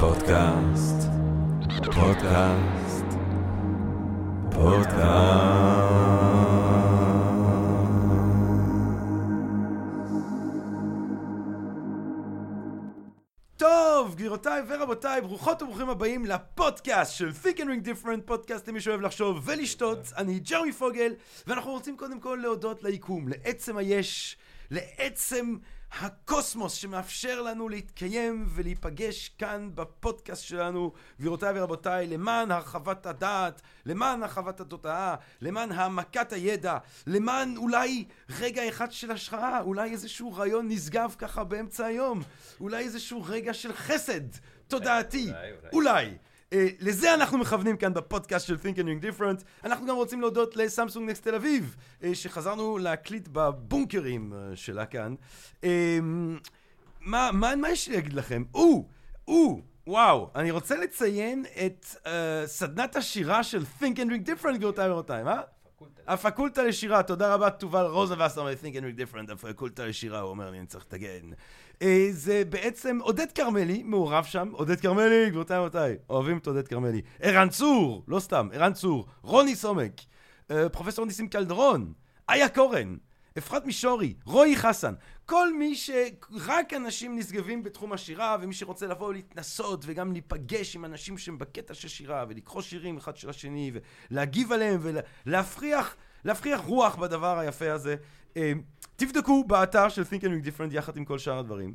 פודקאסט, פודקאסט, פודקאסט. טוב, גבירותיי ורבותיי, ברוכות וברוכים הבאים לפודקאסט של Think and Ring Different, פודקאסט למי שאוהב לחשוב ולשתות. אני ג'רמי פוגל, ואנחנו רוצים קודם כל להודות ליקום, לעצם היש, לעצם הקוסמוס שמאפשר לנו להתקיים ולהיפגש כאן בפודקאסט שלנו, גבירותיי ורבותיי, למען הרחבת הדעת, למען הרחבת התודעה, למען העמקת הידע, למען אולי רגע אחד של השחרה, אולי איזשהו רעיון נשגב ככה באמצע היום, אולי איזשהו רגע של חסד תודעתי, אולי. אולי. אולי. Uh, לזה אנחנו מכוונים כאן בפודקאסט של Think and Ring Different. אנחנו גם רוצים להודות לסמסונג נקסט תל אביב, uh, שחזרנו להקליט בבונקרים uh, שלה כאן. Uh, מה, מה, מה יש לי להגיד לכם? או, או, וואו, אני רוצה לציין את uh, סדנת השירה של Think and Ring Different, גבירותיי ורבותיי, מה? הפקולטה לשירה, תודה רבה, תובל רוזנבסר מ-Think and Ring Different, הפקולטה לשירה, הוא אומר לי, אני צריך לתגן. אה, זה בעצם עודד כרמלי מעורב שם, עודד כרמלי, גבירותיי ורבותיי, אוהבים את עודד כרמלי. ערן צור, לא סתם, ערן צור, רוני סומק, אה, פרופסור ניסים קלדרון, איה קורן, אפרת מישורי, רועי חסן, כל מי שרק אנשים נשגבים בתחום השירה, ומי שרוצה לבוא ולהתנסות וגם להיפגש עם אנשים שהם בקטע של שירה, ולקרוא שירים אחד של השני, ולהגיב עליהם, ולהפריח להפריח רוח בדבר היפה הזה. אה, תבדקו באתר של Think and Ring Different יחד עם כל שאר הדברים.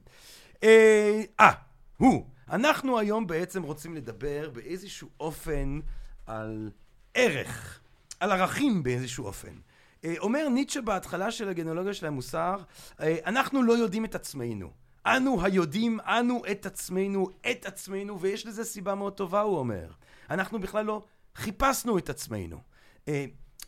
אה, אה, הוא. אנחנו היום בעצם רוצים לדבר באיזשהו אופן על ערך, על ערכים באיזשהו אופן. אה, אומר ניטשה בהתחלה של הגנולוגיה של המוסר, אה, אנחנו לא יודעים את עצמנו. אנו היודעים, אנו את עצמנו, את עצמנו, ויש לזה סיבה מאוד טובה, הוא אומר. אנחנו בכלל לא חיפשנו את עצמנו.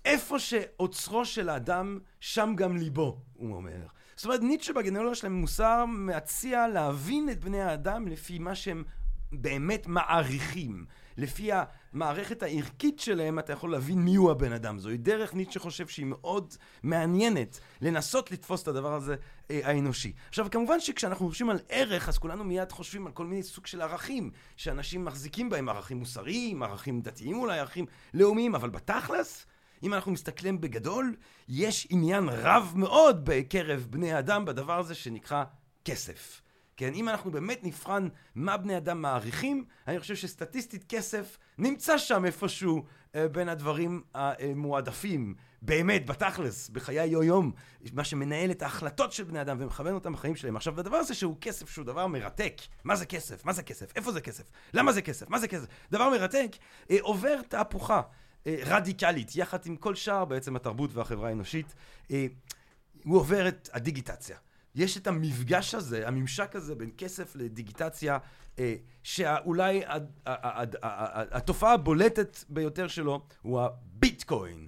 איפה שאוצרו של האדם, שם גם ליבו, הוא אומר. זאת אומרת, ניטשה בגנולוגיה שלהם מוסר מציע להבין את בני האדם לפי מה שהם באמת מעריכים. לפי המערכת הערכית שלהם אתה יכול להבין מיהו הבן אדם. זוהי דרך ניטשה חושב שהיא מאוד מעניינת לנסות לתפוס את הדבר הזה אה, האנושי. עכשיו כמובן שכשאנחנו חושבים על ערך אז כולנו מיד חושבים על כל מיני סוג של ערכים שאנשים מחזיקים בהם, ערכים מוסריים, ערכים דתיים אולי, ערכים לאומיים, אבל בתכלס אם אנחנו מסתכלים בגדול, יש עניין רב מאוד בקרב בני אדם בדבר הזה שנקרא כסף. כן, אם אנחנו באמת נבחן מה בני אדם מעריכים, אני חושב שסטטיסטית כסף נמצא שם איפשהו אה, בין הדברים המועדפים, באמת, בתכלס, בחיי היום-יום, מה שמנהל את ההחלטות של בני אדם ומכוון אותם בחיים שלהם. עכשיו, הדבר הזה שהוא כסף, שהוא דבר מרתק, מה זה כסף? מה זה כסף? איפה זה כסף? למה זה כסף? מה זה כסף? דבר מרתק, אה, עובר תהפוכה. אה, רדיקלית, יחד עם כל שאר בעצם התרבות והחברה האנושית, אה, הוא עובר את הדיגיטציה. יש את המפגש הזה, הממשק הזה בין כסף לדיגיטציה, אה, שאולי התופעה הבולטת ביותר שלו הוא הביטקוין,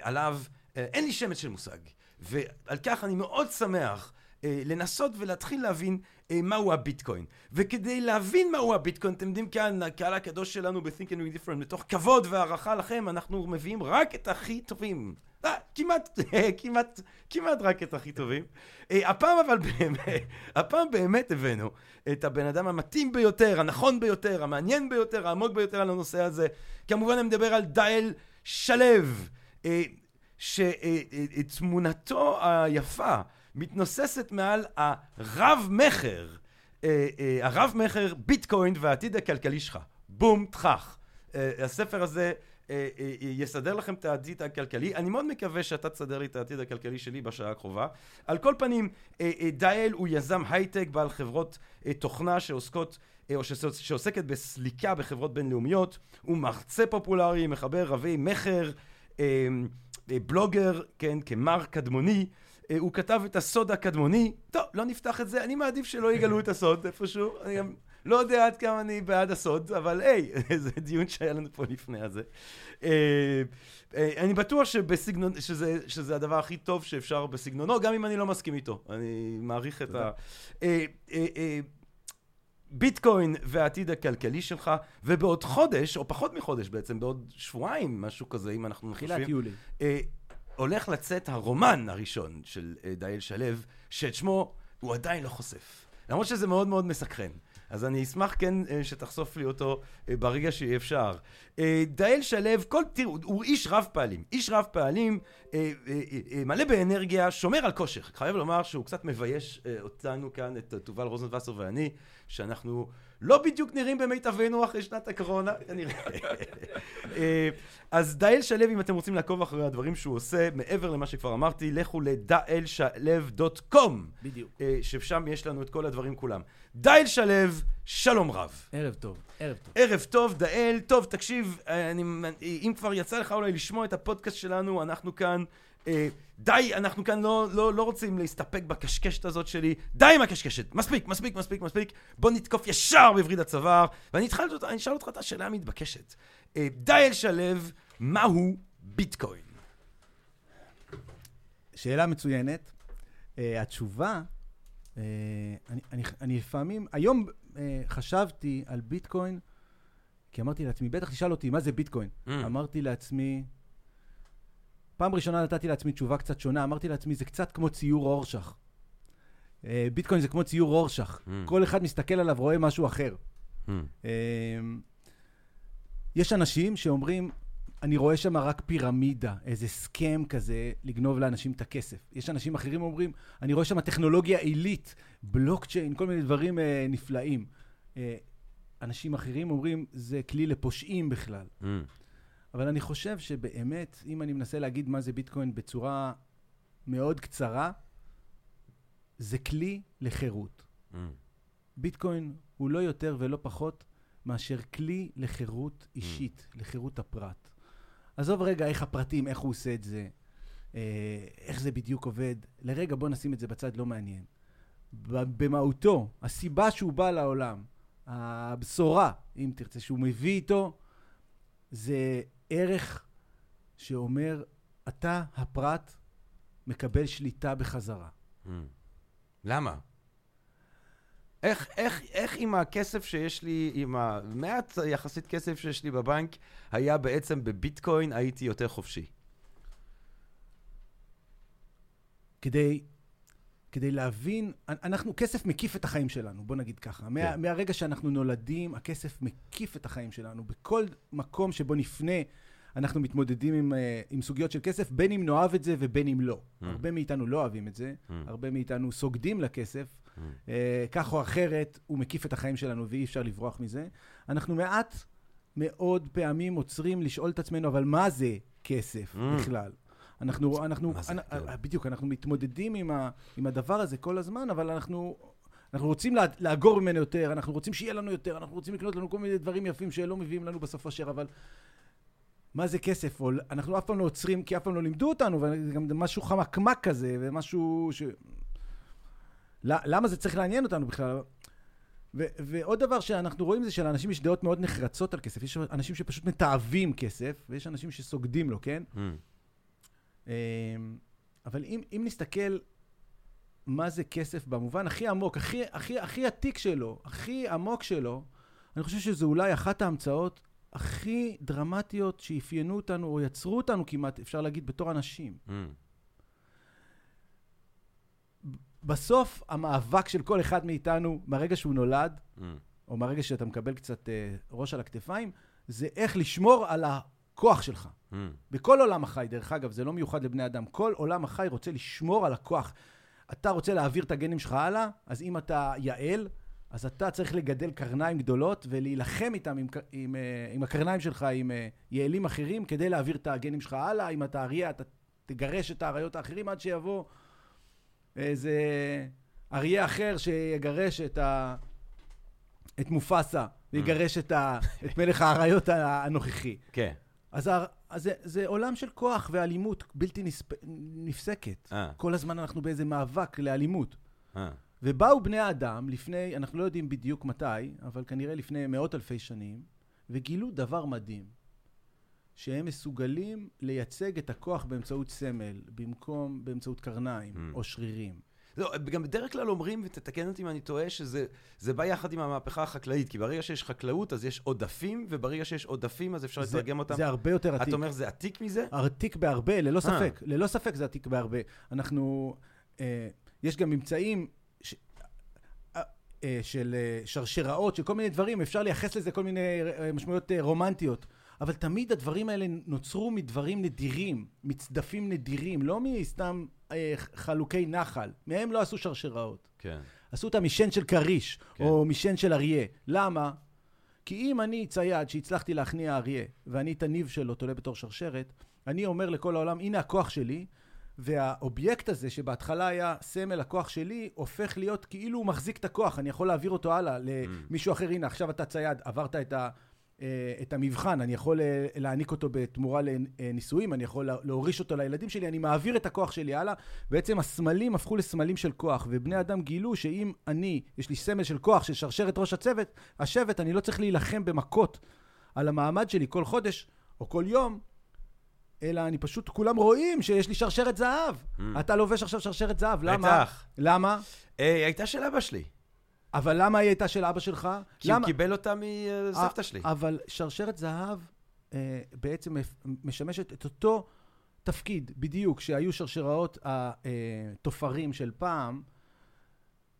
עליו אין לי שמץ של מושג. ועל כך אני מאוד שמח לנסות ולהתחיל להבין מהו הביטקוין. וכדי להבין מהו הביטקוין, אתם יודעים כאן, הקהל הקדוש שלנו ב-Think and Ring Different, מתוך כבוד והערכה לכם, אנחנו מביאים רק את הכי טובים. אה, כמעט, כמעט, כמעט רק את הכי טובים. אה, הפעם אבל באמת, הפעם באמת הבאנו את הבן אדם המתאים ביותר, הנכון ביותר, המעניין ביותר, העמוק ביותר על הנושא הזה. כמובן אני מדבר על דייל שלו, אה, שתמונתו היפה מתנוססת מעל הרב-מכר, אה, אה, הרב-מכר ביטקוין והעתיד הכלכלי שלך. בום, תכך. אה, הספר הזה יסדר לכם את העתיד הכלכלי. אני מאוד מקווה שאתה תסדר לי את העתיד הכלכלי שלי בשעה הקרובה. על כל פנים, דייל הוא יזם הייטק בעל חברות תוכנה שעוסקות או שעוסקת בסליקה בחברות בינלאומיות, הוא מרצה פופולרי, מחבר רבי מכר, בלוגר, כן, כמר קדמוני, הוא כתב את הסוד הקדמוני. טוב, לא נפתח את זה, אני מעדיף שלא יגלו את הסוד איפשהו. אני גם לא יודע עד כמה אני בעד הסוד, אבל היי, זה דיון שהיה לנו פה לפני הזה. אה, אה, אני בטוח שבסגנון, שזה, שזה הדבר הכי טוב שאפשר בסגנונו, גם אם אני לא מסכים איתו. אני מעריך את ה... ביטקוין והעתיד הכלכלי שלך, ובעוד חודש, או פחות מחודש בעצם, בעוד שבועיים, משהו כזה, אם אנחנו חושבים. תחילת יולי. הולך לצאת הרומן הראשון של אה, דייל שלו, שאת שמו הוא עדיין לא חושף. למרות שזה מאוד מאוד מסקרן. אז אני אשמח כן אה, שתחשוף לי אותו אה, ברגע שיהיה אפשר. דאל שלו, כל, תראו, הוא איש רב פעלים. איש רב פעלים, מלא באנרגיה, שומר על כושר. חייב לומר שהוא קצת מבייש אותנו כאן, את תובל רוזנבסר ואני, שאנחנו לא בדיוק נראים במיטבנו אחרי שנת הקורונה, כנראה. אה, אז דאל שלו, אם אתם רוצים לעקוב אחרי הדברים שהוא עושה, מעבר למה שכבר אמרתי, לכו לדאלשלו.קום. בדיוק. אה, ששם יש לנו את כל הדברים כולם. דאל שלו, שלום רב. ערב טוב, ערב טוב. ערב טוב, דאל. טוב, תקשיב, אה, אני, אם כבר יצא לך אולי לשמוע את הפודקאסט שלנו, אנחנו כאן, אה, די, אנחנו כאן לא, לא, לא רוצים להסתפק בקשקשת הזאת שלי. די עם הקשקשת. מספיק, מספיק, מספיק, מספיק. בוא נתקוף ישר בווריד הצוואר. ואני אתחל, אני אשאל אותך את השאלה המתבקשת. אה, דאל שלו, מהו ביטקוין? שאלה מצוינת. Uh, התשובה, uh, אני, אני, אני לפעמים, היום uh, חשבתי על ביטקוין, כי אמרתי לעצמי, בטח תשאל אותי, מה זה ביטקוין? Mm. אמרתי לעצמי, פעם ראשונה נתתי לעצמי תשובה קצת שונה, אמרתי לעצמי, זה קצת כמו ציור אורשך. Uh, ביטקוין זה כמו ציור אורשך. Mm. כל אחד מסתכל עליו, רואה משהו אחר. אה, יש אנשים שאומרים, אני רואה שם רק פירמידה, איזה סכם כזה, לגנוב לאנשים את הכסף. יש אנשים אחרים אומרים, אני רואה שם טכנולוגיה עילית, בלוקצ'יין, כל מיני דברים אה, נפלאים. אה, אנשים אחרים אומרים, זה כלי לפושעים בכלל. Hmm. אבל אני חושב שבאמת, אם אני מנסה להגיד מה זה ביטקוין בצורה מאוד קצרה, זה כלי לחירות. Hmm. ביטקוין הוא לא יותר ולא פחות מאשר כלי לחירות אישית, לחירות הפרט. עזוב רגע איך הפרטים, איך הוא עושה את זה, אה, איך זה בדיוק עובד. לרגע בוא נשים את זה בצד, לא מעניין. במהותו, הסיבה שהוא בא לעולם, הבשורה, אם תרצה, שהוא מביא איתו, זה ערך שאומר, אתה, הפרט, מקבל שליטה בחזרה. Hmm. למה? איך, איך, איך עם הכסף שיש לי, עם המעט יחסית כסף שיש לי בבנק, היה בעצם בביטקוין, הייתי יותר חופשי? כדי, כדי להבין, אנחנו, כסף מקיף את החיים שלנו, בוא נגיד ככה. מה, כן. מהרגע שאנחנו נולדים, הכסף מקיף את החיים שלנו. בכל מקום שבו נפנה, אנחנו מתמודדים עם, אה, עם סוגיות של כסף, בין אם נאהב את זה ובין אם לא. Mm. הרבה מאיתנו לא אוהבים את זה, Mm. הרבה מאיתנו סוגדים לכסף. Mm. אה, כך או אחרת, הוא מקיף את החיים שלנו ואי אפשר לברוח מזה. אנחנו מעט מאוד פעמים עוצרים לשאול את עצמנו, אבל מה זה כסף Mm. בכלל? אנחנו, אנחנו, אנ- כן. בדיוק, אנחנו מתמודדים עם, ה, עם הדבר הזה כל הזמן, אבל אנחנו, אנחנו רוצים לה, לאגור ממנו יותר, אנחנו רוצים שיהיה לנו יותר, אנחנו רוצים לקנות לנו כל מיני דברים יפים שלא מביאים לנו בסוף אשר, אבל מה זה כסף? או, אנחנו אף פעם לא עוצרים, כי אף פעם לא לימדו אותנו, וגם זה משהו חמקמק כזה, ומשהו ש... למה זה צריך לעניין אותנו בכלל? ו- ועוד דבר שאנחנו רואים זה שלאנשים יש דעות מאוד נחרצות על כסף. יש אנשים שפשוט מתעבים כסף, ויש אנשים שסוגדים לו, כן? Hmm. אמ, אבל אם, אם נסתכל מה זה כסף במובן הכי עמוק, הכי, הכי, הכי עתיק שלו, הכי עמוק שלו, אני חושב שזו אולי אחת ההמצאות הכי דרמטיות שאפיינו אותנו, או יצרו אותנו כמעט, אפשר להגיד, בתור אנשים. Hmm. בסוף, המאבק של כל אחד מאיתנו, מהרגע שהוא נולד, Hmm. או מהרגע שאתה מקבל קצת אה, ראש על הכתפיים, זה איך לשמור על הכוח שלך. Hmm. בכל עולם החי, דרך אגב, זה לא מיוחד לבני אדם, כל עולם החי רוצה לשמור על הכוח. אתה רוצה להעביר את הגנים שלך הלאה, אז אם אתה יעל, אז אתה צריך לגדל קרניים גדולות ולהילחם איתם, עם, עם, אה, עם הקרניים שלך, עם אה, יעלים אחרים, כדי להעביר את הגנים שלך הלאה. אם אתה אריה, אתה תגרש את האריות האחרים עד שיבוא איזה אריה אחר שיגרש את, ה, את מופסה, ויגרש את, ה, את מלך האריות הנוכחי. כן. אז, הר- אז זה, זה עולם של כוח ואלימות בלתי נספ... נפסקת. אה. כל הזמן אנחנו באיזה מאבק לאלימות. אה. ובאו בני האדם לפני, אנחנו לא יודעים בדיוק מתי, אבל כנראה לפני מאות אלפי שנים, וגילו דבר מדהים, שהם מסוגלים לייצג את הכוח באמצעות סמל, במקום באמצעות קרניים Mm. או שרירים. לא, גם בדרך כלל אומרים, ותתקן אותי אם אני טועה, שזה זה בא יחד עם המהפכה החקלאית, כי ברגע שיש חקלאות אז יש עודפים, וברגע שיש עודפים אז אפשר זה, לתרגם אותם. זה הרבה יותר עתיק. אתה אומר זה עתיק מזה? עתיק בהרבה, ללא אה. ספק. ללא ספק זה עתיק בהרבה. אנחנו... אה, יש גם ממצאים... ש... אה, אה, של אה, שרשראות, של כל מיני דברים, אפשר לייחס לזה כל מיני אה, משמעויות אה, רומנטיות. אבל תמיד הדברים האלה נוצרו מדברים נדירים, מצדפים נדירים, לא מסתם אה, חלוקי נחל. מהם לא עשו שרשראות. כן. עשו אותה משן של כריש, כן. או משן של אריה. למה? כי אם אני צייד שהצלחתי להכניע אריה, ואני את הניב שלו תולה בתור שרשרת, אני אומר לכל העולם, הנה הכוח שלי, והאובייקט הזה, שבהתחלה היה סמל הכוח שלי, הופך להיות כאילו הוא מחזיק את הכוח, אני יכול להעביר אותו הלאה למישהו אחר. הנה, עכשיו אתה צייד, עברת את ה... אה, את המבחן, אני יכול אה, להעניק אותו בתמורה לנישואים, אני יכול לה- להוריש אותו לילדים שלי, אני מעביר את הכוח שלי הלאה. בעצם הסמלים הפכו לסמלים של כוח, ובני אדם גילו שאם אני, יש לי סמל של כוח, של שרשרת ראש הצוות, השבט, אני לא צריך להילחם במכות על המעמד שלי כל חודש או כל יום, אלא אני פשוט, כולם רואים שיש לי שרשרת זהב. אתה לובש עכשיו שרשרת זהב, למה? בטח. למה? אה, היא הייתה של אבא שלי. אבל למה היא הייתה של אבא שלך? כי הוא למה? קיבל אותה מסבתא שלי. אה, אבל שרשרת זהב אה, בעצם משמשת את אותו תפקיד בדיוק שהיו שרשראות התופרים של פעם,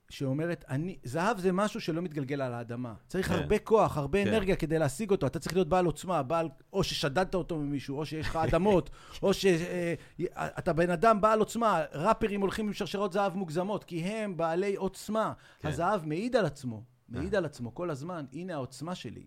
שאומרת, אני, זהב זה משהו שלא מתגלגל על האדמה. צריך כן. הרבה כוח, הרבה כן. אנרגיה כדי להשיג אותו. אתה צריך להיות בעל עוצמה, בעל, או ששדדת אותו ממישהו, או שיש לך אדמות, או שאתה בן אדם בעל עוצמה. ראפרים הולכים עם שרשרות זהב מוגזמות, כי הם בעלי עוצמה. כן. הזהב מעיד על עצמו, מעיד על עצמו כל הזמן, הנה העוצמה שלי.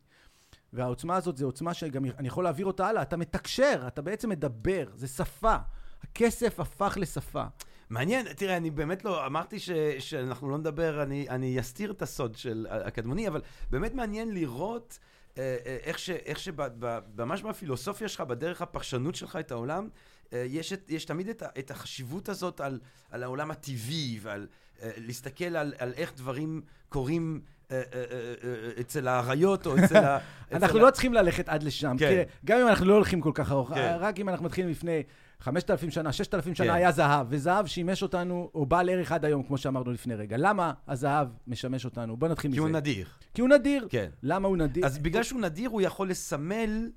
והעוצמה הזאת זה עוצמה שגם אני יכול להעביר אותה הלאה. אתה מתקשר, אתה בעצם מדבר, זה שפה. הכסף הפך לשפה. מעניין, תראה, אני באמת לא, אמרתי ש, שאנחנו לא נדבר, אני, אני אסתיר את הסוד של הקדמוני, אבל באמת מעניין לראות אה, אה, איך, ש, איך שממש בפילוסופיה שלך, בדרך הפרשנות שלך את העולם, אה, יש, את, יש תמיד את, את החשיבות הזאת על, על העולם הטבעי ועל להסתכל על, על איך דברים קורים אצל האריות או אצל ה... אנחנו לא צריכים ללכת עד לשם. כן. כן. גם אם אנחנו לא הולכים כל כך ארוך, כן. רק אם אנחנו מתחילים לפני 5,000 שנה, 6,000 שנה כן. היה זהב, וזהב שימש אותנו, או בעל ערך עד היום, כמו שאמרנו לפני רגע. למה הזהב משמש אותנו? בוא נתחיל כי מזה. הוא נדיר. כי הוא נדיר. כן. למה הוא נדיר? אז בגלל שהוא נדיר, הוא יכול לסמל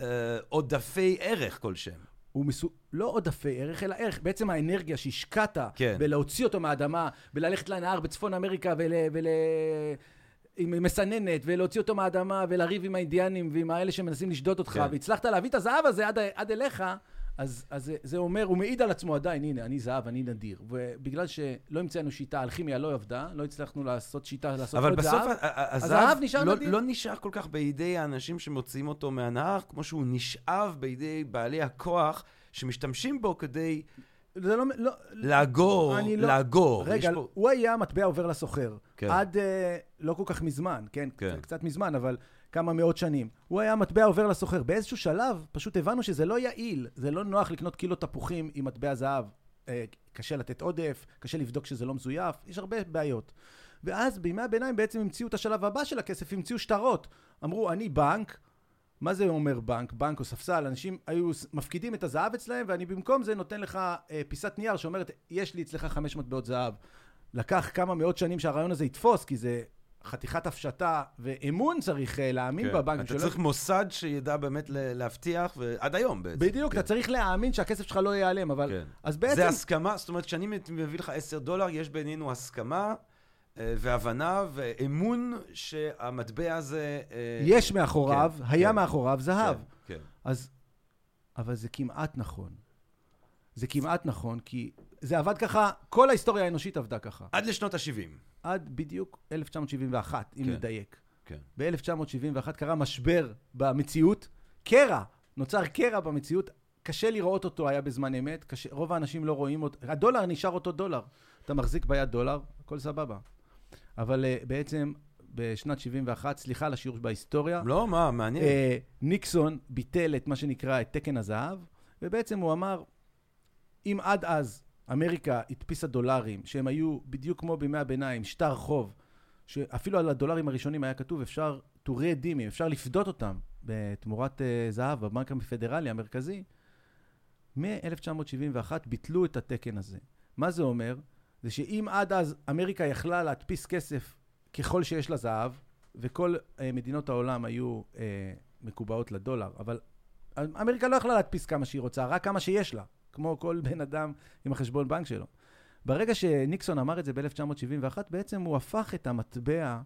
אה, עודפי ערך כלשהם. הוא מסו... לא עודפי ערך, אלא ערך. בעצם האנרגיה שהשקעת כן. בלהוציא אותו מהאדמה, וללכת לנהר בצפון אמריקה ול... ול... עם מסננת, ולהוציא אותו מהאדמה, ולריב עם האינדיאנים ועם האלה שמנסים לשדוד אותך, כן. והצלחת להביא את הזהב הזה עד, עד אליך, אז, אז זה, זה אומר, הוא מעיד על עצמו עדיין, הנה, אני זהב, אני נדיר. ובגלל שלא המצאנו שיטה, האלכימיה לא עבדה, לא הצלחנו לעשות שיטה, לעשות אבל עוד בסוף זהב. ה- ה- הזהב נשאר לא, נדיר. לא נשאר כל כך בידי האנשים שמוציאים אותו מהנהר, כמו שהוא נשאב בידי בעלי הכוח שמשתמשים בו כדי זה לא... לא לאגור, לא- לאגור. רגע, פה- הוא היה מטבע עובר לסוחר. כן. עד אה, לא כל כך מזמן, כן? כן. קצת מזמן, אבל כמה מאות שנים. הוא היה מטבע עובר לסוחר. באיזשהו שלב פשוט הבנו שזה לא יעיל, זה לא נוח לקנות קילו תפוחים עם מטבע זהב. אה, קשה לתת עודף, קשה לבדוק שזה לא מזויף, יש הרבה בעיות. ואז בימי הביניים בעצם המציאו את השלב הבא של הכסף, המציאו שטרות. אמרו, אני בנק, מה זה אומר בנק? בנק או ספסל, אנשים היו מפקידים את הזהב אצלהם, ואני במקום זה נותן לך אה, פיסת נייר שאומרת, יש לי אצלך חמש מטבעות זהב. לקח כמה מאות שנים שהרעיון הזה יתפוס, כי זה חתיכת הפשטה ואמון צריך אה, להאמין כן. בבנק. אתה שלא- צריך מוסד שידע באמת להבטיח, ועד היום בעצם. בדיוק, כן. אתה צריך להאמין שהכסף שלך לא ייעלם, אבל... כן. אז בעצם... זה הסכמה, זאת אומרת, כשאני מביא לך 10 דולר, יש בינינו הסכמה אה, והבנה ואמון שהמטבע הזה... אה, יש מאחוריו, כן, היה כן. מאחוריו זהב. כן, כן. אז... אבל זה כמעט נכון. זה כמעט נכון, כי זה עבד ככה, כל ההיסטוריה האנושית עבדה ככה. עד לשנות ה-70. עד בדיוק 1971, אם כן. נדייק. כן. ב-1971 קרה משבר במציאות, קרע, נוצר קרע במציאות, קשה לראות אותו היה בזמן אמת, קשה, רוב האנשים לא רואים אותו, הדולר נשאר אותו דולר. אתה מחזיק ביד דולר, הכל סבבה. אבל uh, בעצם בשנת 71, סליחה על השיעור בהיסטוריה, לא, מה, מעניין. אה, ניקסון ביטל את מה שנקרא את תקן הזהב, ובעצם הוא אמר, אם עד אז אמריקה הדפיסה דולרים, שהם היו בדיוק כמו בימי הביניים, שטר חוב, שאפילו על הדולרים הראשונים היה כתוב, אפשר to redeem, אפשר לפדות אותם בתמורת uh, זהב בבנק הפדרלי המרכזי, מ-1971 ביטלו את התקן הזה. מה זה אומר? זה שאם עד אז אמריקה יכלה להדפיס כסף ככל שיש לה זהב, וכל uh, מדינות העולם היו uh, מקובעות לדולר, אבל אמריקה לא יכלה להדפיס כמה שהיא רוצה, רק כמה שיש לה, כמו כל בן אדם עם החשבון בנק שלו. ברגע שניקסון אמר את זה ב-1971, בעצם הוא הפך את המטבע,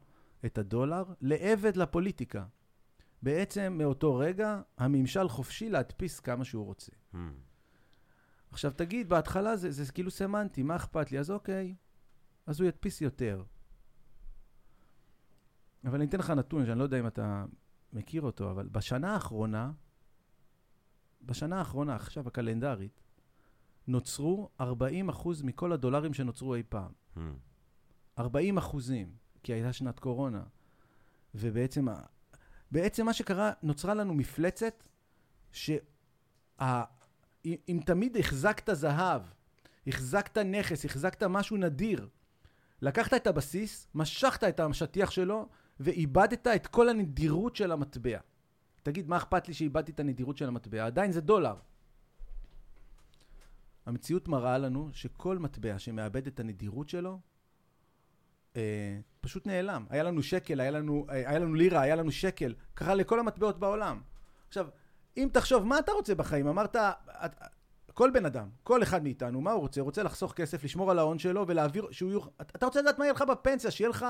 את הדולר, לעבד לפוליטיקה. בעצם מאותו רגע הממשל חופשי להדפיס כמה שהוא רוצה. Hmm. עכשיו תגיד, בהתחלה זה, זה כאילו סמנטי, מה אכפת לי? אז אוקיי, אז הוא ידפיס יותר. אבל אני אתן לך נתון שאני לא יודע אם אתה מכיר אותו, אבל בשנה האחרונה, בשנה האחרונה, עכשיו הקלנדרית, נוצרו 40% מכל הדולרים שנוצרו אי פעם. Hmm. 40 אחוזים, כי הייתה שנת קורונה. ובעצם, בעצם מה שקרה, נוצרה לנו מפלצת, שה... אם אם תמיד החזקת זהב, החזקת נכס, החזקת משהו נדיר, לקחת את הבסיס, משכת את השטיח שלו, ואיבדת את כל הנדירות של המטבע. תגיד, מה אכפת לי שאיבדתי את הנדירות של המטבע? עדיין זה דולר. המציאות מראה לנו שכל מטבע שמאבד את הנדירות שלו, אה, פשוט נעלם. היה לנו שקל, היה לנו, אה, היה לנו לירה, היה לנו שקל. קרה לכל המטבעות בעולם. עכשיו, אם תחשוב, מה אתה רוצה בחיים? אמרת, את, כל בן אדם, כל אחד מאיתנו, מה הוא רוצה? הוא רוצה לחסוך כסף, לשמור על ההון שלו ולהעביר, שהוא יוכל... אתה רוצה לדעת מה יהיה לך בפנסיה, שיהיה לך,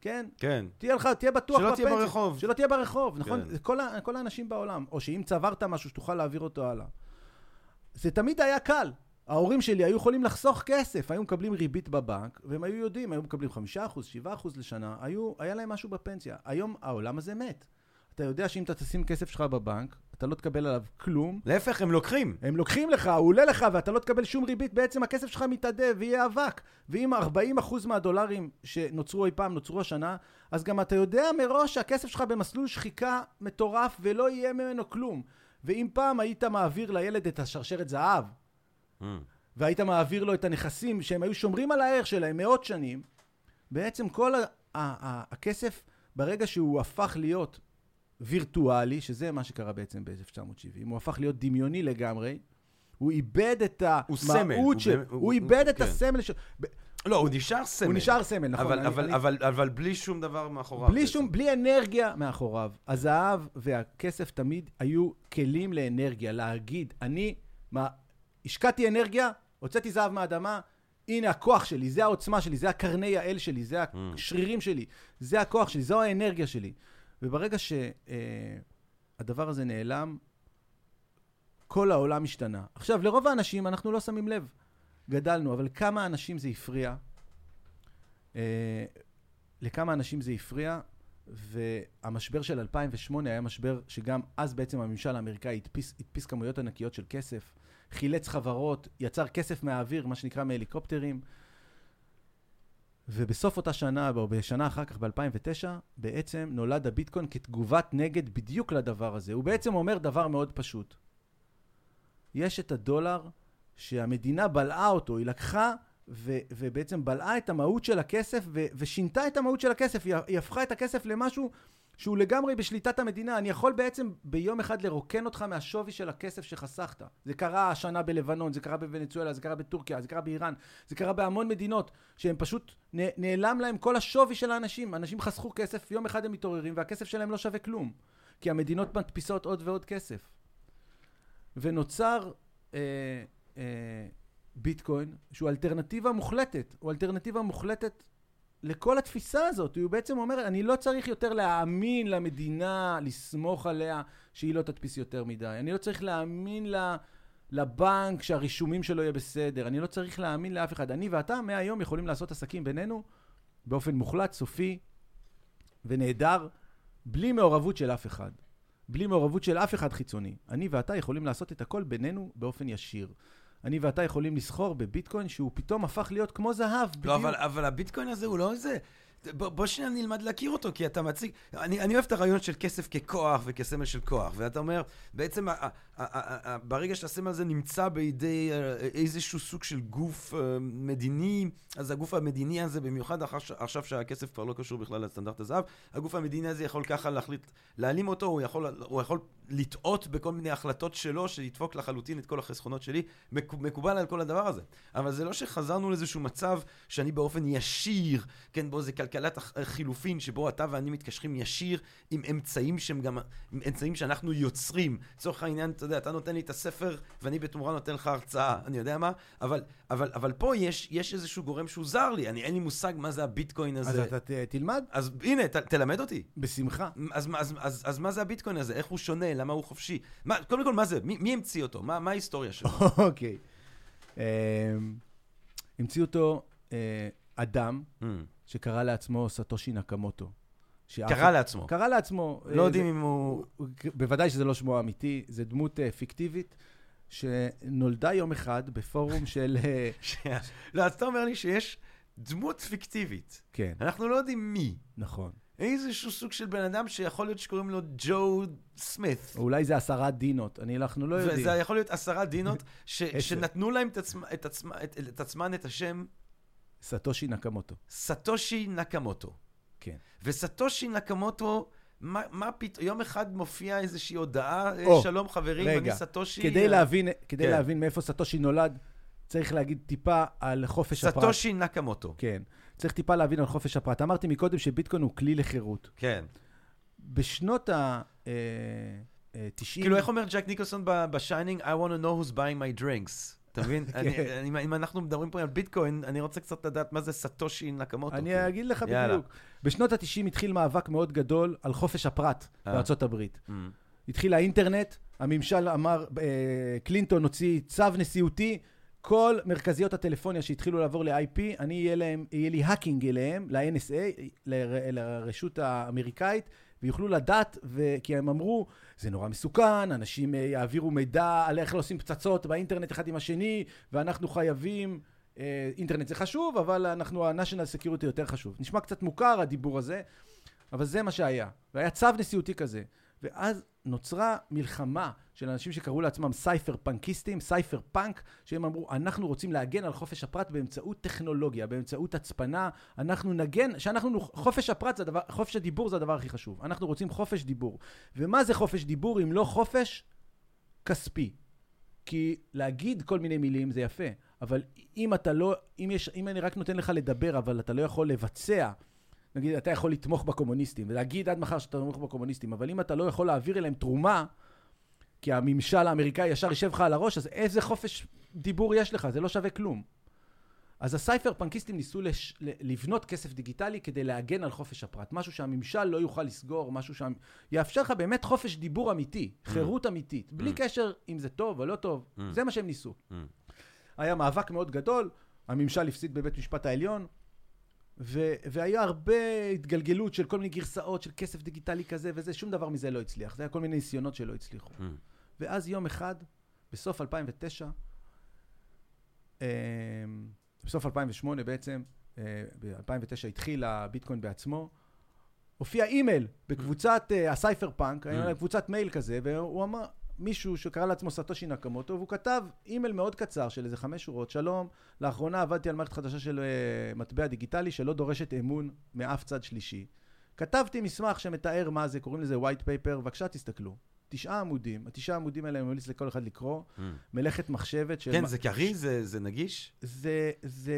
כן? כן. תהיה לך, תהיה בטוח שלא בפנסיה. תהיה ברחוב. שלא תהיה ברחוב, נכון? כן. זה כל, כל האנשים בעולם. או שאם צברת משהו, שתוכל להעביר אותו הלאה. זה תמיד היה קל. ההורים שלי היו יכולים לחסוך כסף, היו מקבלים ריבית בבנק, והם היו יודעים, היו מקבלים 5%, 7% לשנה, היו, היה להם משהו בפנסיה. היום העולם הזה מת. אתה יודע שאם אתה תשים כסף שלך בבנק, אתה לא תקבל עליו כלום. להפך, הם לוקחים. הם לוקחים לך, הוא עולה לך, ואתה לא תקבל שום ריבית, בעצם הכסף שלך מתאדה ויהיה אבק. ואם 40% מהדולרים שנוצרו אי פעם נוצרו השנה, אז גם אתה יודע מראש שהכסף שלך במסלול שחיקה מטורף ולא יהיה ממנו כלום. ואם פעם היית מעביר לילד את השרשרת זהב, Hmm. והיית מעביר לו את הנכסים שהם היו שומרים על הערך שלהם מאות שנים, בעצם כל ה- ה- ה- הכסף, ברגע שהוא הפך להיות וירטואלי, שזה מה שקרה בעצם ב-1970, הוא הפך להיות דמיוני לגמרי, הוא איבד את הוא המהות הוא של... הוא הוא- איבד את כן. הסמל של... לא, הוא נשאר סמל. הוא נשאר סמל, נכון. אבל, אני- אבל, אני- אבל, אבל בלי שום דבר מאחוריו. בלי בעצם. שום, בלי אנרגיה מאחוריו. הזהב והכסף תמיד היו כלים לאנרגיה, להגיד, אני מה, השקעתי אנרגיה, הוצאתי זהב מהאדמה, הנה הכוח שלי, זה העוצמה שלי, זה הקרני האל שלי, זה השרירים שלי, זה הכוח שלי, זו האנרגיה שלי. וברגע שהדבר הזה נעלם, כל העולם השתנה. עכשיו, לרוב האנשים אנחנו לא שמים לב. גדלנו, אבל כמה אנשים זה הפריע? אה, לכמה אנשים זה הפריע, והמשבר של 2008 היה משבר שגם אז בעצם הממשל האמריקאי הדפיס, הדפיס כמויות ענקיות של כסף, חילץ חברות, יצר כסף מהאוויר, מה שנקרא מהליקופטרים, ובסוף אותה שנה, או בשנה אחר כך, ב-2009, בעצם נולד הביטקוין כתגובת נגד בדיוק לדבר הזה. הוא בעצם אומר דבר מאוד פשוט. יש את הדולר שהמדינה בלעה אותו, היא לקחה ו- ובעצם בלעה את המהות של הכסף ו- ושינתה את המהות של הכסף, היא, היא הפכה את הכסף למשהו שהוא לגמרי בשליטת המדינה. אני יכול בעצם ביום אחד לרוקן אותך מהשווי של הכסף שחסכת. זה קרה השנה בלבנון, זה קרה בוונצואלה, זה קרה בטורקיה, זה קרה באיראן, זה קרה בהמון מדינות שהם פשוט נעלם להם כל השווי של האנשים. אנשים חסכו כסף, יום אחד הם מתעוררים והכסף שלהם לא שווה כלום. כי המדינות מדפיסות עוד ועוד כסף. ונוצר אה, ביטקוין, שהוא אלטרנטיבה מוחלטת. הוא אלטרנטיבה מוחלטת לכל התפיסה הזאת. הוא בעצם אומר, אני לא צריך יותר להאמין למדינה, לסמוך עליה שהיא לא תדפיס יותר מדי. אני לא צריך להאמין ל... לבנק שהרישומים שלו יהיה בסדר. אני לא צריך להאמין לאף אחד. אני ואתה מהיום יכולים לעשות עסקים בינינו באופן מוחלט, סופי ונהדר, בלי מעורבות של אף אחד. בלי מעורבות של אף אחד חיצוני. אני ואתה יכולים לעשות את הכל בינינו באופן ישיר. אני ואתה יכולים לסחור בביטקוין שהוא פתאום הפך להיות כמו זהב, בדיוק. לא, אבל, אבל הביטקוין הזה הוא לא איזה... בוא, בוא שנייה נלמד להכיר אותו, כי אתה מציג... אני, אני אוהב את הרעיון של כסף ככוח וכסמל של כוח, ואתה אומר, בעצם ברגע שהסמל הזה נמצא בידי אה, איזשהו סוג של גוף אה, מדיני, אז הגוף המדיני הזה, במיוחד עכשיו שהכסף כבר לא קשור בכלל לסטנדרט הזהב, הגוף המדיני הזה יכול ככה להחליט, להעלים אותו, הוא יכול, הוא יכול לטעות בכל מיני החלטות שלו, שידפוק לחלוטין את כל החסכונות שלי, מק- מקובל על כל הדבר הזה. אבל זה לא שחזרנו לאיזשהו מצב שאני באופן ישיר, כן, בו זה כל- כלכלת הח- החילופין, שבו אתה ואני מתקשרים ישיר עם אמצעים שהם גם, עם אמצעים שאנחנו יוצרים. לצורך העניין, אתה יודע, אתה נותן לי את הספר, ואני בתמורה נותן לך הרצאה, אני יודע מה, אבל, אבל, אבל פה יש, יש איזשהו גורם שהוא זר לי, אני, אין לי מושג מה זה הביטקוין אז הזה. אתה ת- תלמד אז הנה, ת, תלמד אותי. בשמחה. אז, אז, אז, אז, אז מה זה הביטקוין הזה? איך הוא שונה? למה הוא חופשי? מה, קודם כל, מה זה? מי, מי המציא אותו? מה, מה ההיסטוריה שלו? אוקיי. אמ, המציאו אותו אה, אדם Hmm. שקרא לעצמו סטושי נקמוטו. קרא לעצמו. קרא לעצמו. לא אה, יודעים זה- אם הוא... בוודאי שזה לא שמו האמיתי, זה דמות אה, פיקטיבית שנולדה יום אחד בפורום של... אה. לא, אז אתה אומר לי שיש דמות פיקטיבית. כן, אנחנו לא יודעים מי. נכון. איזשהו סוג של בן אדם שיכול להיות שקוראים לו ג'ו סמית. אולי זה עשרה דינות, אני, אנחנו לא יודעים. וזה יכול להיות עשרה דינות ש-. שנתנו להם את עצמ- את עצמ- את- את עצמן את השם סטושי נקמוטו. סטושי נקמוטו. כן. וסטושי נקמוטו, מה, מה פתאום, יום אחד מופיעה איזושהי הודעה, אה, או, שלום חברים, רגע, אני סטושי. כדי אה, להבין, כדי כן. להבין מאיפה סטושי נולד, צריך להגיד טיפה על חופש הפרט. סטושי נקמוטו. כן. צריך טיפה להבין על חופש הפרט. אמרתי מקודם שביטקוין הוא כלי לחירות. כן. בשנות ה... אה, אה, 90... כאילו, איך אומר ג'ק ניקולסון בשיינינג? I want to know who's buying my drinks. אתה מבין? כן. אם אנחנו מדברים פה על ביטקוין, אני רוצה קצת לדעת מה זה סטושי נקמוטו. אני כאילו. אגיד לך. בדיוק. בשנות ה-90 התחיל מאבק מאוד גדול על חופש הפרט אה. בארצות הברית. Mm. התחיל האינטרנט, הממשל אמר, אה, קלינטון הוציא צו נשיאותי, כל מרכזיות הטלפוניה שהתחילו לעבור ל-IP, אני יהיה להם, יהיה לי האקינג אליהם, ל-NSA, לרשות האמריקאית, ויוכלו לדעת, ו... כי הם אמרו, זה נורא מסוכן, אנשים אה, יעבירו מידע על איך עושים פצצות באינטרנט אחד עם השני, ואנחנו חייבים, אה, אינטרנט זה חשוב, אבל אנחנו, ה-National Security יותר חשוב. נשמע קצת מוכר הדיבור הזה, אבל זה מה שהיה. והיה צו נשיאותי כזה. ואז נוצרה מלחמה של אנשים שקראו לעצמם cypherpunk יסטים, cypherpunk, שהם אמרו, אנחנו רוצים להגן על חופש הפרט באמצעות טכנולוגיה, באמצעות הצפנה, אנחנו נגן, שאנחנו, חופש הפרט זה הדבר, חופש הדיבור זה הדבר הכי חשוב. אנחנו רוצים חופש דיבור. ומה זה חופש דיבור אם לא חופש כספי? כי להגיד כל מיני מילים זה יפה, אבל אם אתה לא, אם, יש, אם אני רק נותן לך לדבר, אבל אתה לא יכול לבצע, נגיד, אתה יכול לתמוך בקומוניסטים, ולהגיד עד מחר שאתה תומך בקומוניסטים, אבל אם אתה לא יכול להעביר אליהם תרומה, כי הממשל האמריקאי ישר יישב לך על הראש, אז איזה חופש דיבור יש לך? זה לא שווה כלום. אז הסייפר פנקיסטים ניסו לש... לבנות כסף דיגיטלי כדי להגן על חופש הפרט. משהו שהממשל לא יוכל לסגור, משהו שיאפשר לך באמת חופש דיבור אמיתי, חירות אמיתית, בלי Mm. קשר אם זה טוב או לא טוב. Mm. זה מה שהם ניסו. Mm. היה מאבק מאוד גדול, הממשל הפסיד בבית משפט העליון, ו- והיה הרבה התגלגלות של כל מיני גרסאות של כסף דיגיטלי כזה וזה, שום דבר מזה לא הצליח. זה היה כל מיני ניסיונות שלא הצליחו. Mm. ואז יום אחד, בסוף 2009, אה, בסוף 2008 בעצם, אה, ב-2009 התחיל הביטקוין בעצמו, הופיע אימייל בקבוצת אה, ה cypherpunk, היה להם קבוצת מייל כזה, והוא אמר, מישהו שקרא לעצמו סטושי נקמוטו, והוא כתב אימייל מאוד קצר של איזה חמש שורות, שלום, לאחרונה עבדתי על מערכת חדשה של אה, מטבע דיגיטלי שלא דורשת אמון מאף צד שלישי. כתבתי מסמך שמתאר מה זה, קוראים לזה white paper, בבקשה תסתכלו. תשעה עמודים, התשעה עמודים האלה אני ממליץ לכל אחד לקרוא, Mm. מלאכת מחשבת של... כן, זה קריא? זה זה נגיש? זה, זה,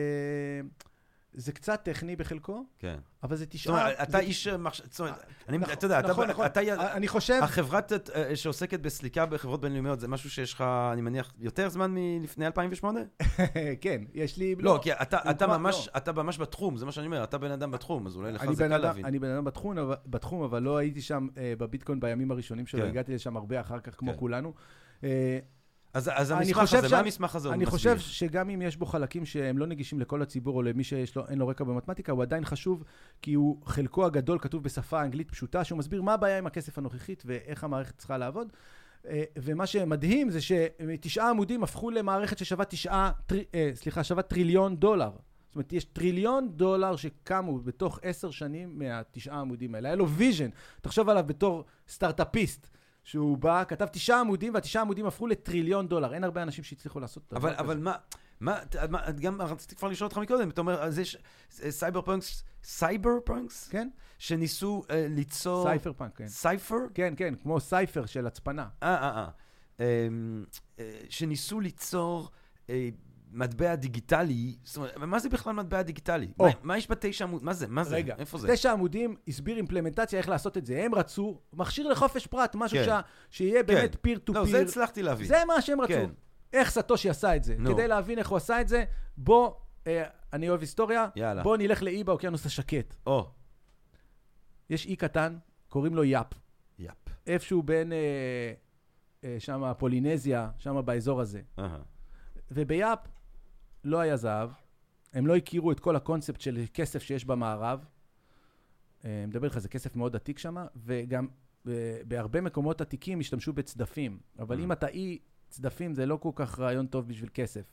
זה קצת טכני בחלקו, כן. אבל זה זאת תשעה... אומרת, אתה זה- איש מחשב... זאת אומרת, אני- נכון, אתה יודע, אתה- נכון, נכון. אתה... אני חושב... החברת אה, שעוסקת בסליקה בחברות בינלאומיות, זה משהו שיש לך, אני מניח, יותר זמן מלפני 2008? כן, יש לי... לא, כי אתה, ממש, לא. אתה ממש בתחום, זה מה שאני אומר, אתה בן אדם בתחום, אז אולי לך זה קל להבין. אני בן אדם בתחום, אבל, בתחום, אבל לא הייתי שם אה, בביטקוין בימים הראשונים שלו, כן. הגעתי לשם הרבה אחר כך, כמו כן. כולנו. אז, אז אני המסמך חושב הזה, שה- מה המסמך הזה אני? חושב שגם אם יש בו חלקים שהם לא נגישים לכל הציבור, או למי שאין לו רקע במתמטיקה, הוא עדיין חשוב, כי הוא, חלקו הגדול כתוב בשפה אנגלית פשוטה, שהוא מסביר מה הבעיה עם הכסף הנוכחית ואיך המערכת צריכה לעבוד. אה, ומה שמדהים זה שתשעה עמודים הפכו למערכת ששווה תשעה, טרי, אה, סליחה, שווה טריליון דולר. זאת אומרת, יש טריליון דולר שקמו בתוך עשר שנים מהתשעה עמודים האלה. היה לו vision, תחשוב עליו בתור סטארט-אפיסט. שהוא בא, כתב תשעה עמודים, והתשעה עמודים הפכו לטריליון דולר. אין הרבה אנשים שהצליחו לעשות דבר אבל, כזה. אבל מה, מה, מה, גם רציתי כבר לשאול אותך מקודם, אתה אומר, אז יש cyberpunks, cyberpunks? כן? שניסו אה, ליצור... cypherpunk, כן. cipher? כן, כן, כמו cipher של הצפנה. אה, אה, אה. אמ, אה, שניסו ליצור אה, מטבע דיגיטלי, זאת אומרת, מה זה בכלל מטבע דיגיטלי? או. מה, מה יש בתשע עמוד? מה זה? מה זה? רגע, איפה זה? תשע עמודים הסביר אימפלמנטציה איך לעשות את זה. הם רצו מכשיר לחופש פרט, משהו כן. שה, שיהיה באמת peer to לא, זה peer. הצלחתי להבין. זה מה שהם רצו. כן. איך סטושי עשה את זה. נו. כדי להבין איך הוא עשה את זה, בוא, אה, אני אוהב היסטוריה, יאללה. בוא נלך לאי באוקיינוס השקט. או, יש אי קטן, קוראים לו יאפ. יאפ. איפשהו בין אה, אה, שם פולינזיה, שם באזור הזה. אהה. וביאפ לא היה זהב, הם לא הכירו את כל הקונספט של כסף שיש במערב. אה, אני מדבר איתך, זה כסף מאוד עתיק שם, וגם אה, בהרבה מקומות עתיקים השתמשו בצדפים. אבל Mm. אם אתה אי צדפים, זה לא כל כך רעיון טוב בשביל כסף.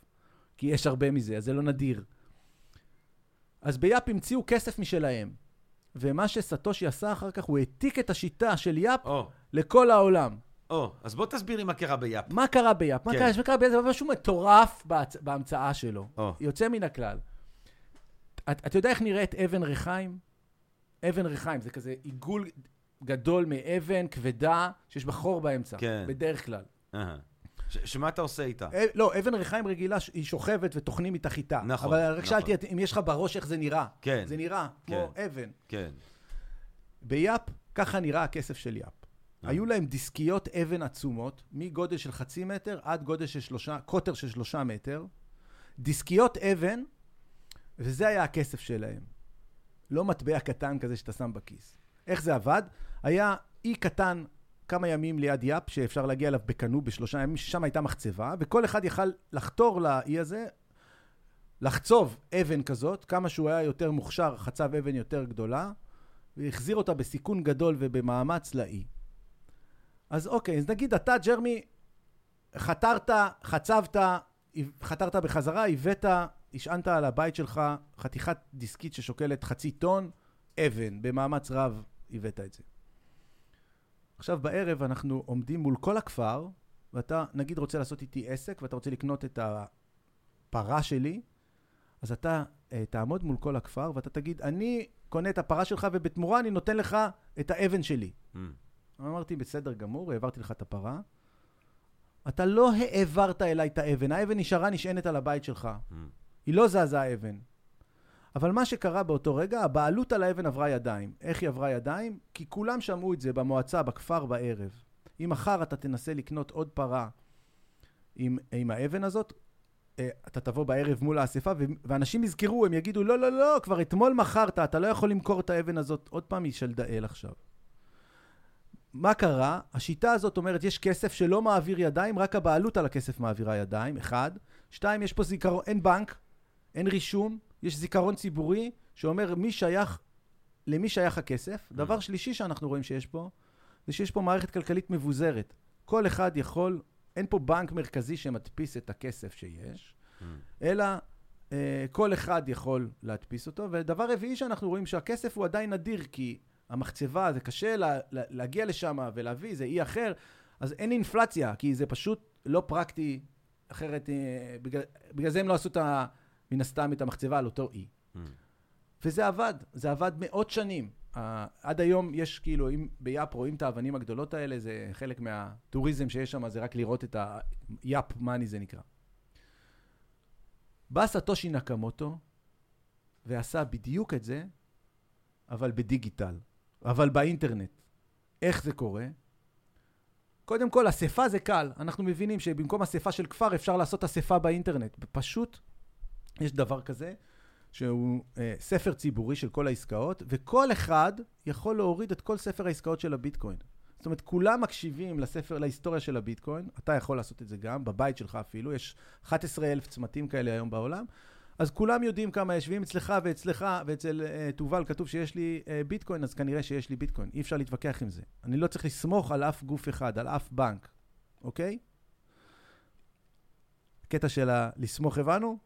כי יש הרבה מזה, אז זה לא נדיר. אז ביאפ המציאו כסף משלהם. ומה שסטושי עשה אחר כך, הוא העתיק את השיטה של יאפ או, לכל העולם. או, אז בוא תסביר לי מה קרה ביאפ. מה קרה ביאפ? מה כן. קרה? מה קרה ביאפ? זה משהו מטורף בהצ... בהמצאה שלו. או, יוצא מן הכלל. את, אתה יודע איך נראית אבן ריחיים? אבן ריחיים, זה כזה עיגול גדול מאבן כבדה שיש בה חור באמצע, כן. בדרך כלל. אהה. ש- שמה אתה עושה איתה? אה, לא, אבן ריחיים רגילה היא שוכבת וטוחנים איתה חיטה. נכון, אבל רק נכון. שאלתי אם יש לך בראש איך זה נראה. כן, זה נראה כמו אבן. כן. ביאפ, ככה נראה הכסף של יאפ. אה. היו להם דיסקיות אבן עצומות, מגודל של חצי מטר עד גודל של שלושה, קוטר של שלושה מטר. דיסקיות אבן, וזה היה הכסף שלהם. לא מטבע קטן כזה שאתה שם בכיס. איך זה עבד? היה אי קטן כמה ימים ליד יאפ, שאפשר להגיע אליו בקנו בשלושה ימים, ששם הייתה מחצבה, וכל אחד יכל לחתור לאי הזה, לחצוב אבן כזאת, כמה שהוא היה יותר מוכשר, חצב אבן יותר גדולה, והחזיר אותה בסיכון גדול ובמאמץ לאי. אז אוקיי, אז נגיד אתה, ג'רמי, חתרת, חצבת, חתרת בחזרה, הבאת, השענת על הבית שלך חתיכת דיסקית ששוקלת חצי טון, אבן, במאמץ רב הבאת את זה. עכשיו בערב אנחנו עומדים מול כל הכפר, ואתה נגיד רוצה לעשות איתי עסק, ואתה רוצה לקנות את הפרה שלי, אז אתה אה, תעמוד מול כל הכפר, ואתה תגיד, אני קונה את הפרה שלך, ובתמורה אני נותן לך את האבן שלי. Mm. אמרתי, בסדר גמור, העברתי לך את הפרה. אתה לא העברת אליי את האבן, האבן נשארה נשענת על הבית שלך. Mm. היא לא זזה האבן. אבל מה שקרה באותו רגע, הבעלות על האבן עברה ידיים. איך היא עברה ידיים? כי כולם שמעו את זה במועצה, בכפר, בערב. אם מחר אתה תנסה לקנות עוד פרה עם, עם האבן הזאת, אה, אתה תבוא בערב מול האספה, ואנשים יזכרו, הם יגידו, לא, לא, לא, כבר אתמול מכרת, אתה לא יכול למכור את האבן הזאת. עוד פעם היא של דאל עכשיו. מה קרה? השיטה הזאת אומרת, יש כסף שלא מעביר ידיים, רק הבעלות על הכסף מעבירה ידיים, אחד. שתיים, יש פה זיכרון, אין בנק, אין רישום, יש זיכרון ציבורי שאומר מי שייך, למי שייך הכסף. דבר שלישי שאנחנו רואים שיש פה, זה שיש פה מערכת כלכלית מבוזרת. כל אחד יכול, אין פה בנק מרכזי שמדפיס את הכסף שיש, Mm. אלא אה, כל אחד יכול להדפיס אותו. ודבר רביעי שאנחנו רואים שהכסף הוא עדיין נדיר, כי המחצבה, זה קשה לה, לה, להגיע לשם ולהביא, זה אי אחר, אז אין אינפלציה, כי זה פשוט לא פרקטי, אחרת, אה, בגלל, בגלל זה הם לא עשו את ה, מן הסתם את המחצבה על אותו אי. Mm. וזה עבד, זה עבד מאות שנים. Uh, עד היום יש כאילו, אם ביאפ רואים את האבנים הגדולות האלה, זה חלק מהטוריזם שיש שם, זה רק לראות את היאפ מאני זה נקרא. בא סטושי נקמוטו ועשה בדיוק את זה, אבל בדיגיטל, אבל באינטרנט. איך זה קורה? קודם כל, אספה זה קל. אנחנו מבינים שבמקום אספה של כפר אפשר לעשות אספה באינטרנט. פשוט יש דבר כזה, שהוא אה, ספר ציבורי של כל העסקאות, וכל אחד יכול להוריד את כל ספר העסקאות של הביטקוין. זאת אומרת, כולם מקשיבים לספר, להיסטוריה של הביטקוין, אתה יכול לעשות את זה גם, בבית שלך אפילו, יש 11,000 צמתים כאלה היום בעולם, אז כולם יודעים כמה יש, ואם אצלך ואצלך ואצל אה, תובל כתוב שיש לי אה, ביטקוין, אז כנראה שיש לי ביטקוין. אי אפשר להתווכח עם זה. אני לא צריך לסמוך על אף גוף אחד, על אף בנק, אוקיי? קטע של ה... לסמוך הבנו?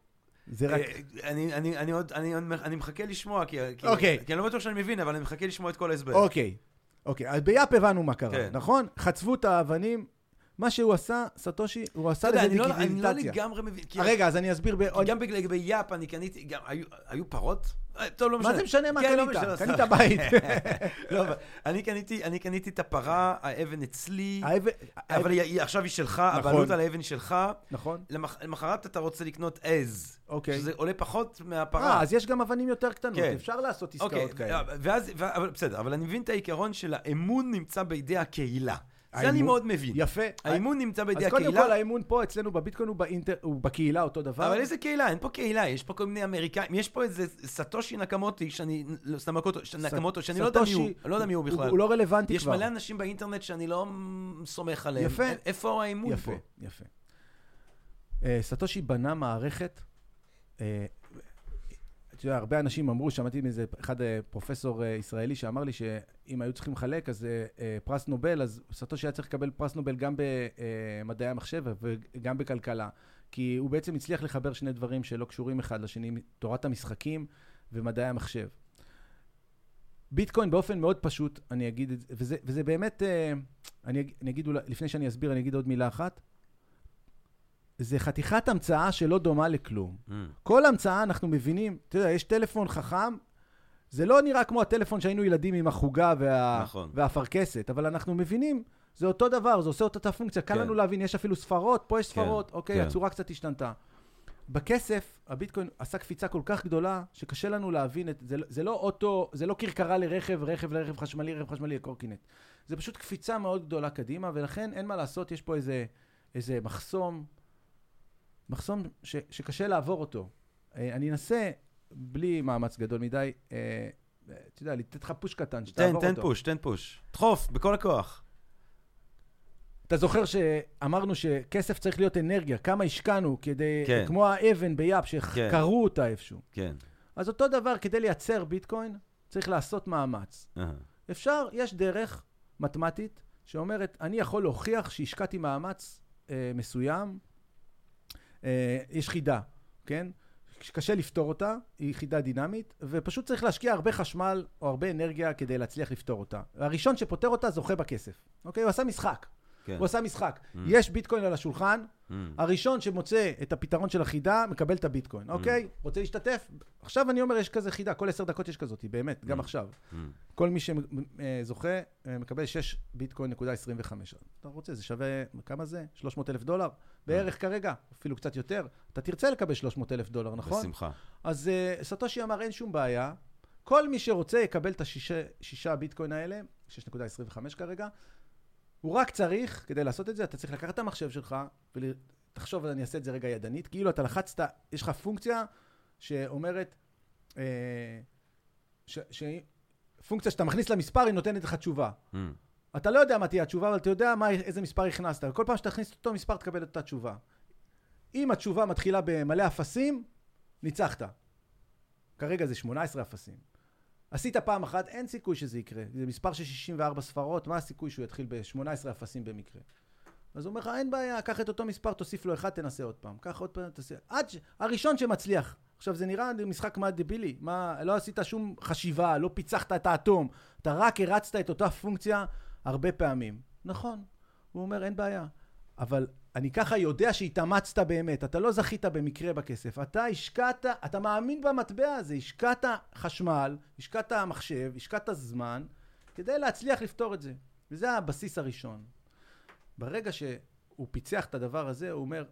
זה רק... אה, אני- אני אני עוד, אני אני מחכה לשמוע, כי כי- אוקיי. כי אני לא בטוח שאני מבין, אבל אני מחכה לשמוע את כל ההסבר. אוקיי, אוקיי. אז ביאפ הבנו מה קרה, כן. נכון? חצבו את האבנים. מה שהוא עשה, סטושי, הוא עשה לזה לא- אני לא דיגיטציה. לגמרי מבין. רגע, אז אני אסביר. גם לגבי יאפ, אני קניתי, גם- היו- פרות? אה, טוב, לא משנה. מה זה משנה מה לא קנית? קנית. בית. לא, אני קניתי, אני קניתי את הפרה, האבן אצלי, אבל עכשיו היא שלך, נכון. הבעלות על האבן היא שלך. נכון, למח- למחרת אתה רוצה לקנות עז, אוקיי. שזה עולה פחות מהפרה. אה, אז יש גם אבנים יותר קטנות, כן. אפשר לעשות עסקאות אוקיי, כאלה. ואז, ו- אבל בסדר, אבל אני מבין את העיקרון של האמון נמצא בידי הקהילה. זה אני האמון- מאוד מבין. יפה. האמון נמצא בידי אז קודם הקהילה. כל האמון פה אצלנו בביטקוין הוא באינטר- הוא בקהילה אותו דבר. אבל איזה קהילה? אין פה קהילה, יש פה כל מיני אמריקאים, יש פה איזה סטושי נקמוטי, שאני, לא, נקמוטו, שאני לא יודע מי הוא, סטושי, אני לא יודע מי הוא בכלל. הוא לא רלוונטי יש כבר. מלא אנשים באינטרנט שאני לא סומך עליהם. יפה. א- איפה האמון יפה, פה? יפה. אה, סטושי בנה מערכת, אה, אתה יודע, הרבה אנשים אמרו, שמעתי מאיזה אחד אה, פרופסור אה, ישראלי שאמר לי שאם היו צריכים לחלק, אז אה, פרס נובל, אז סטושי היה צריך לקבל פרס נובל גם במדעי המחשב וגם בכלכלה. כי הוא בעצם הצליח לחבר שני דברים שלא קשורים אחד לשני, תורת המשחקים ומדעי המחשב. ביטקוין באופן מאוד פשוט, אני אגיד את זה, וזה, וזה באמת, אני, אני אגיד, לפני שאני אסביר, אני אגיד עוד מילה אחת. זה חתיכת המצאה שלא דומה לכלום. כל המצאה אנחנו מבינים, אתה יודע, יש טלפון חכם, זה לא נראה כמו הטלפון שהיינו ילדים עם החוגה וה... נכון. והאפרכסת, אבל אנחנו מבינים, זה אותו דבר, זה עושה את אותה פונקציה, קל כן. לנו להבין, יש אפילו ספרות, פה יש כן, ספרות, אוקיי, כן. הצורה קצת השתנתה. בכסף, הביטקוין עשה קפיצה כל כך גדולה, שקשה לנו להבין את זה. זה לא אוטו, זה לא כרכרה לרכב, רכב לרכב חשמלי, רכב חשמלי לקורקינט. זה פשוט קפיצה מאוד גדולה קדימה, ולכן אין מה לעשות, יש פה איזה, איזה מחסום, מחסום ש, שקשה לעבור אותו. אה, אני אנסה, בלי מאמץ גדול מדי, אה, אתה יודע, לתת לך פוש קטן, תן, שתעבור תן אותו. פוש, תן פוש. דחוף, בכל הכוח. אתה זוכר שאמרנו שכסף צריך להיות אנרגיה, כמה השקענו כדי, כן. כמו האבן ביאפ, שקראו אותה איפשהו. כן. אז אותו דבר, כדי לייצר ביטקוין, צריך לעשות מאמץ. אהה. אפשר, יש דרך מתמטית שאומרת, אני יכול להוכיח שהשקעתי מאמץ אה, מסוים, יש חידה, כן? שקשה לפתור אותה, היא חידה דינמית, ופשוט צריך להשקיע הרבה חשמל או הרבה אנרגיה כדי להצליח לפתור אותה. הראשון שפותר אותה זוכה בכסף, אוקיי? הוא עשה משחק. כן. הוא עשה משחק. Mm. יש ביטקוין על השולחן, Mm. הראשון שמוצא את הפתרון של החידה, מקבל את הביטקוין, אוקיי? רוצה להשתתף? עכשיו אני אומר, יש כזה חידה, כל עשר דקות יש כזאת, באמת, גם Mm. עכשיו. Mm. כל מי שזוכה אה, מקבל 6 ביטקוין נקודה 25. אתה רוצה, זה שווה, כמה זה? 300 אלף דולר? בערך כרגע, אפילו קצת יותר. אתה תרצה לקבל 300 אלף דולר, נכון? בשמחה. אז uh, סטושי אמר, אין שום בעיה. כל מי שרוצה יקבל את השישה ביטקוין האלה, 6.25 כרגע. הוא רק צריך, כדי לעשות את זה, אתה צריך לקחת את המחשב שלך, ותחשוב, אני אעשה את זה רגע ידנית, כאילו אתה לחצת, יש לך פונקציה שאומרת, אה, ש, ש, פונקציה שאתה מכניס למספר, היא נותנת לך תשובה. Mm. אתה לא יודע מה תהיה התשובה, אבל אתה יודע מה, איזה מספר הכנסת. וכל פעם שתכניס אותו מספר, תקבל את אותה תשובה. אם התשובה מתחילה במלא אפסים, ניצחת. כרגע זה 18 אפסים. עשית פעם אחת, אין סיכוי שזה יקרה. זה מספר של 64 ספרות, מה הסיכוי שהוא יתחיל ב-18 אפסים במקרה? אז הוא אומר לך, אין בעיה, קח את אותו מספר, תוסיף לו אחד, תנסה עוד פעם. קח עוד פעם, תעשה... עד ש... הראשון שמצליח. עכשיו, זה נראה משחק מה דבילי. מה, לא עשית שום חשיבה, לא פיצחת את האטום. אתה רק הרצת את אותה פונקציה הרבה פעמים. נכון. הוא אומר, אין בעיה. אבל אני ככה יודע שהתאמצת באמת, אתה לא זכית במקרה בכסף, אתה השקעת, אתה מאמין במטבע הזה, השקעת חשמל, השקעת מחשב, השקעת זמן, כדי להצליח לפתור את זה. וזה הבסיס הראשון. ברגע שהוא פיצח את הדבר הזה, הוא אומר,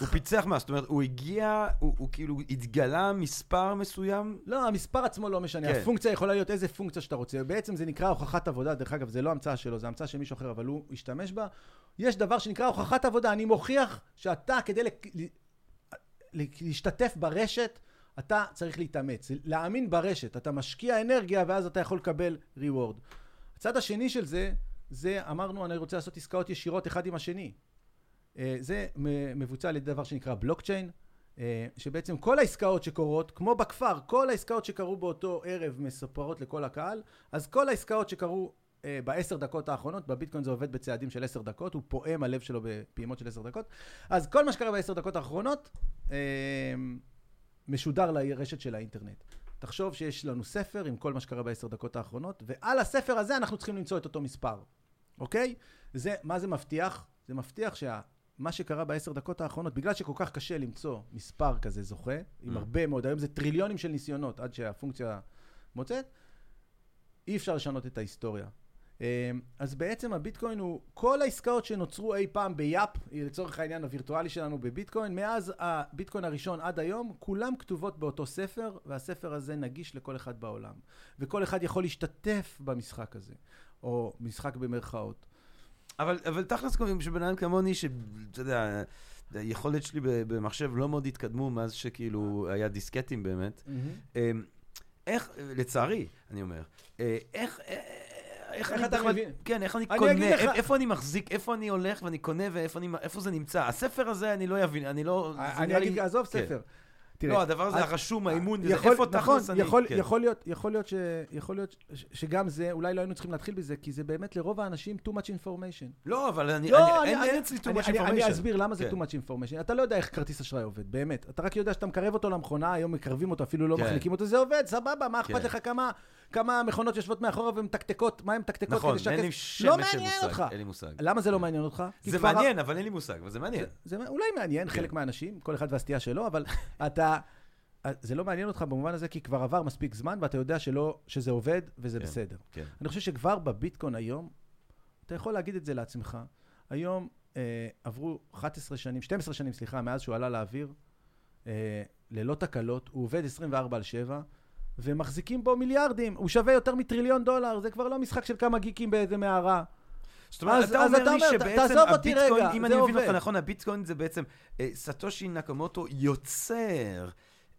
הוא פיצח מה? זאת אומרת, הוא הגיע, הוא, הוא כאילו התגלה מספר מסוים? לא, המספר עצמו לא משנה, כן. הפונקציה יכולה להיות איזה פונקציה שאתה רוצה. בעצם זה נקרא הוכחת עבודה, דרך אגב, זה לא המצאה שלו, זה המצאה של מישהו אחר, אבל הוא השתמש בה. יש דבר שנקרא הוכחת עבודה, אני מוכיח שאתה, כדי לק- להשתתף ברשת, אתה צריך להתאמץ. להאמין ברשת, אתה משקיע אנרגיה ואז אתה יכול לקבל reward. הצד השני של זה, זה אמרנו, אני רוצה לעשות עסקאות ישירות אחד עם השני. אה, זה מבוצע על ידי דבר שנקרא בלוקצ'יין, אה, שבעצם כל העסקאות שקורות, כמו בכפר, כל העסקאות שקרו באותו ערב מספרות לכל הקהל, אז כל העסקאות שקרו אה, בעשר דקות האחרונות, בביטקוין זה עובד בצעדים של עשר דקות, הוא פועם הלב שלו בפעימות של עשר דקות, אז כל מה שקרה בעשר דקות האחרונות משודר לרשת של האינטרנט. תחשוב שיש לנו ספר עם כל מה שקרה בעשר דקות האחרונות, ועל הספר הזה אנחנו צריכים למצוא את אותו מספר, אוקיי? זה, מה זה מבטיח? זה מבטיח שה... מה שקרה בעשר דקות האחרונות, בגלל שכל כך קשה למצוא מספר כזה זוכה, עם Mm. הרבה מאוד, היום זה טריליונים של ניסיונות עד שהפונקציה מוצאת, אי אפשר לשנות את ההיסטוריה. אה, אז בעצם הביטקוין הוא, כל העסקאות שנוצרו אי פעם ביאפ, לצורך העניין הווירטואלי שלנו בביטקוין, מאז הביטקוין הראשון עד היום, כולם כתובות באותו ספר, והספר הזה נגיש לכל אחד בעולם. וכל אחד יכול להשתתף במשחק הזה, או משחק במרכאות. אבל, אבל תכלס, שבן אדם כמוני, שאתה יודע, היכולת שלי במחשב לא מאוד התקדמו מאז שכאילו היה דיסקטים באמת. אמ, איך, לצערי, אני אומר, אה, איך... אה, איך איך אני אתה מבין? כן, איך אני אני קונה, אגיד לך- איפה- אני מחזיק, איפה אני הולך ואני קונה ואיפה אני- זה נמצא. הספר הזה, אני לא אבין, אני לא... זה אני נראה לי- אגיד, עזוב כן. ספר. לא, הדבר הזה הרשום, האימון, יכול- איפה נכון, תכלס אני... יכול, כן. יכול להיות, יכול להיות, ש, יכול להיות ש, שגם זה, אולי לא היינו צריכים להתחיל בזה, כי זה באמת לרוב האנשים too much information. לא, אבל אני, לא, אני- אני- אין אצלי too much אני- אני information. אסביר למה זה כן. too much information. אתה לא יודע איך כרטיס אשראי עובד, באמת. אתה רק יודע שאתה מקרב אותו למכונה, היום מקרבים אותו, אפילו לא כן. מחליקים אותו, זה עובד, סבבה, מה אכפת. לך כמה... כמה מכונות יושבות מאחורה ומתקתקות, מה הן מתקתקות נכון, כדי אין לי שהכסף... שמץ לא מעניין מושג, אותך. אין לי מושג. למה זה לא מעניין אותך? זה מעניין, אבל אין לי מושג, אבל זה מעניין. זה אולי מעניין כן. חלק מהאנשים, כל אחד והסטייה שלו, אבל אתה... זה לא מעניין אותך במובן הזה, כי כבר עבר מספיק זמן, ואתה יודע שלא, שזה עובד וזה כן. בסדר. כן. אני חושב שכבר בביטקוין היום, אתה יכול להגיד את זה לעצמך. היום אה, עברו 11 שנים, 12 שנים, סליחה, מאז שהוא עלה לאוויר, אה, ללא תקלות, הוא עובד 24 על 7, ומחזיקים בו מיליארדים. הוא שווה יותר מטריליון דולר, זה כבר לא משחק של כמה גיקים באיזה מערה. זאת אומרת, אז- אתה אז אומר אתה לי שבעצם הביטקוין, רגע, אם אני מבין אותך. נכון, הביטקוין זה בעצם, אה, סטושי נקמוטו יוצר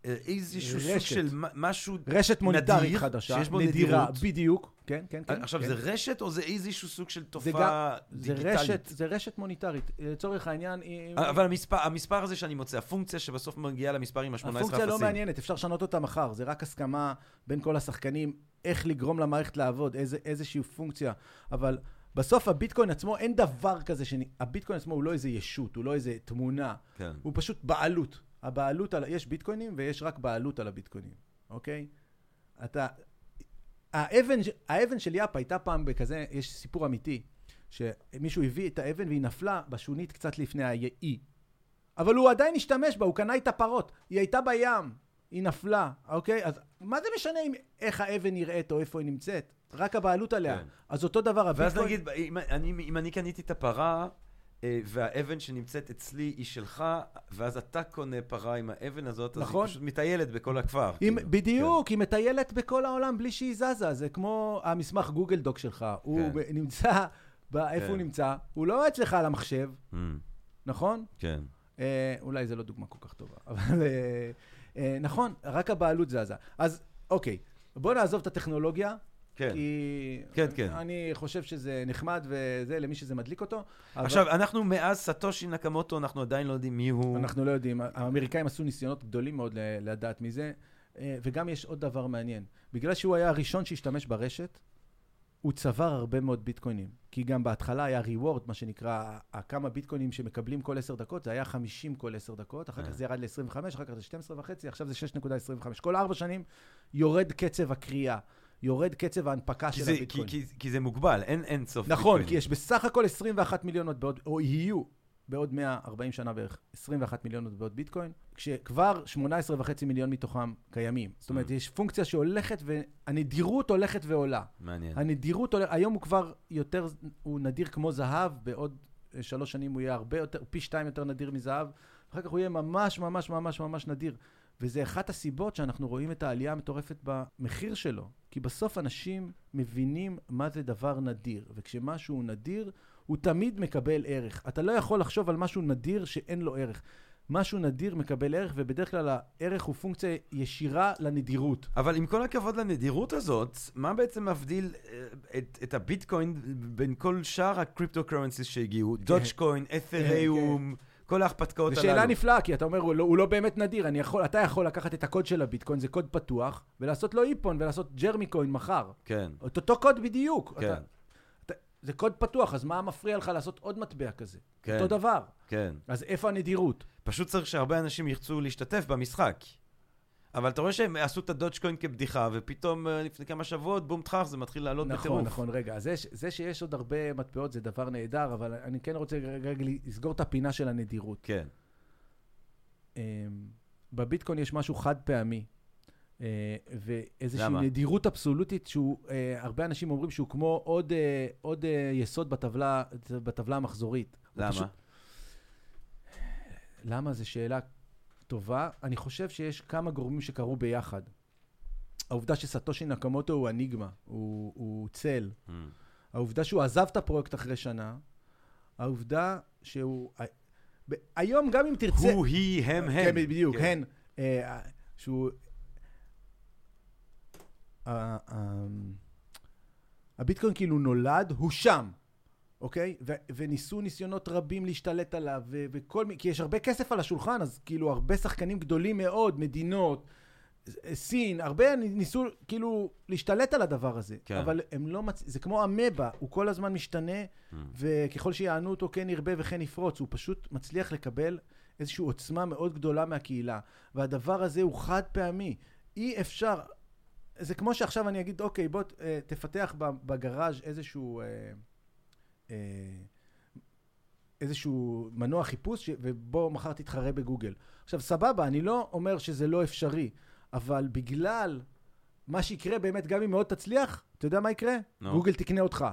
איזשהו סוג. של משהו... רשת מוניטרית נדיר, חדשה, שיש בו נדירה, נדירות. בדיוק. כן, כן, כן. עכשיו, כן. זה רשת או זה איזשהו סוג של זה תופעה זה דיגיטלית? רשת, זה רשת מוניטרית. לצורך העניין, היא- אבל המספר, המספר הזה שאני מוצא, הפונקציה שבסוף מגיעה למספר עם ה-18 אפסים. הפונקציה לא מעניינת, אפשר לשנות אותה מחר. זה רק הסכמה בין כל השחקנים, איך לגרום למערכת לעבוד, איזה, איזושהי פונקציה. אבל בסוף הביטקוין עצמו, אין דבר כזה, שאני, הביטקוין עצמו הוא לא איזה ישות, הוא לא איזה תמונה, כן. הוא פשוט בעלות. הבעלות על, יש ביטקוינים ויש רק בעלות על הביטקוינים, אוקיי? אתה, האבן, האבן של יאפ הייתה פעם בכזה, יש סיפור אמיתי, שמישהו הביא את האבן והיא נפלה בשונית קצת לפני האי. אבל הוא עדיין השתמש בה, הוא קנה איתה פרות, היא הייתה בים, היא נפלה, אוקיי? אז מה זה משנה אם, איך האבן נראית או איפה היא נמצאת? רק הבעלות עליה. כן. אז אותו דבר, ואז הביטקוין... נגיד, אם אני, אם אני קניתי את הפרה, והאבן שנמצאת אצלי היא שלך, ואז אתה קונה פרה עם האבן הזאת, אז נכון. היא פשוט מטיילת בכל הכפר. אם, כאילו. בדיוק, היא מטיילת בכל העולם בלי שהיא זזה, זה כמו המסמך גוגל דוק שלך. הוא כן. ב- נמצא, ב- איפה כן. הוא נמצא? הוא לא אצלך על המחשב, כן. Mm, נכון? כן. אה, אולי זו לא דוגמה כל כך טובה, אבל אה, אה, נכון, רק הבעלות זזה. אז אוקיי, בוא נעזוב את הטכנולוגיה, כן. כי כן, כן. אני חושב שזה נחמד וזה למי שזה מדליק אותו. אבל עכשיו, אנחנו מאז סטושי נקמוטו, אנחנו עדיין לא יודעים מי הוא. אנחנו לא יודעים, האמריקאים עשו ניסיונות גדולים מאוד לדעת מי זה, אה, וגם יש עוד דבר מעניין. בגלל שהוא היה הראשון שהשתמש ברשת, הוא צבר הרבה מאוד ביטקוינים. כי גם בהתחלה היה reward, מה שנקרא, הכמה ביטקוינים שמקבלים כל 10 דקות, זה היה 50 כל 10 דקות, אחר כך אה. זה ירד ל-25, אחר כך זה 12 וחצי, עכשיו זה 6.25. כל 4 שנים יורד קצב הקריאה, יורד קצב ההנפקה כי של זה, כי, הביטקוין. כי, כי זה מוגבל, אין, אין סוף נכון, ביטקוינים. כי יש בסך הכל 21 מיליון מטבעות, או יהיו בעוד 140 שנה בערך 21 מיליון מטבעות ביטקוין, כשכבר 18.5 מיליון מתוכם קיימים. זאת אומרת, Mm. יש פונקציה שהולכת, והנדירות הולכת ועולה. מעניין. הנדירות הולכת, היום הוא כבר יותר, הוא נדיר כמו זהב, בעוד אה, שלוש שנים הוא יהיה הרבה יותר, פי שתיים יותר נדיר מזהב, אחר כך הוא יהיה ממש ממש ממש ממש נדיר. וזה אחת הסיבות שאנחנו רואים את העלייה המטורפת במחיר שלו. כי בסוף אנשים מבינים מה זה דבר נדיר, וכשמשהו נדיר, הוא תמיד מקבל ערך. אתה לא יכול לחשוב על משהו נדיר שאין לו ערך. משהו נדיר מקבל ערך, ובדרך כלל הערך הוא פונקציה ישירה לנדירות. אבל עם כל הכבוד לנדירות הזאת, מה בעצם מבדיל אה, את, את הביטקוין בין כל שאר הקריפטו קרנסיס שהגיעו? דודג'קוין, את'ריום, כל ההרפתקאות זו הללו. שאלה נפלאה, כי אתה אומר, הוא לא, הוא לא באמת נדיר. אני יכול, אתה יכול לקחת את הקוד של הביטקוין, זה קוד פתוח, ולעשות לו איפון ולעשות ג'רמי קוין מחר. כן, את אותו קוד בדיוק. כן, אתה, אתה, זה קוד פתוח, אז מה מפריע לך לעשות עוד מטבע כזה? כן, אותו דבר. כן. אז איפה הנדירות? פשוט צריך שהרבה אנשים ירצו להשתתף במשחק. אבל אתה רואה שהם עשו את הדודג'קוין כבדיחה, ופתאום אה, לפני כמה שבועות, בום טחח, זה מתחיל לעלות נכון, בטירוף. נכון, רגע. זה, זה שיש עוד הרבה מטבעות זה דבר נהדר, אבל אני כן רוצה רגע רגע לסגור את הפינה של הנדירות. כן. אמ, בביטקוין יש משהו חד פעמי, אה, ואיזושהי למה? נדירות אבסולוטית שהוא, אה, הרבה אנשים אומרים שהוא כמו עוד, אה, עוד אה, יסוד בטבלה, בטבלה המחזורית. למה? פשוט- למה? זו שאלה טובה. אני חושב שיש כמה גורמים שקרו ביחד. העובדה שסטושי נקמוטו הוא אניגמה, הוא, הוא צל. Mm. העובדה שהוא עזב את הפרויקט אחרי שנה. העובדה שהוא... ב- היום גם אם תרצה... הוא, היא, הם, הם. כן, בדיוק, כן. הן. אה, שהוא... ה- ה- הביטקוין כאילו נולד, הוא שם, אוקיי? ו- וניסו ניסיונות רבים להשתלט עליו, ו- וכל מי... כי יש הרבה כסף על השולחן, אז כאילו הרבה שחקנים גדולים מאוד, מדינות, סין, הרבה ניסו כאילו להשתלט על הדבר הזה. כן. אבל הם לא מצ... זה כמו אמבה, הוא כל הזמן משתנה, Mm. וככל שיענו אותו כן ירבה וכן יפרוץ, הוא פשוט מצליח לקבל איזושהי עוצמה מאוד גדולה מהקהילה. והדבר הזה הוא חד פעמי. אי אפשר, זה כמו שעכשיו אני אגיד, אוקיי, בוא אה, תפתח בגראז' איזשהו... אה, איזשהו מנוע חיפוש, ש- ובוא מחר תתחרה בגוגל. עכשיו, סבבה, אני לא אומר שזה לא אפשרי, אבל בגלל מה שיקרה באמת, גם אם מאוד תצליח, אתה יודע מה יקרה? נו. גוגל תקנה אותך.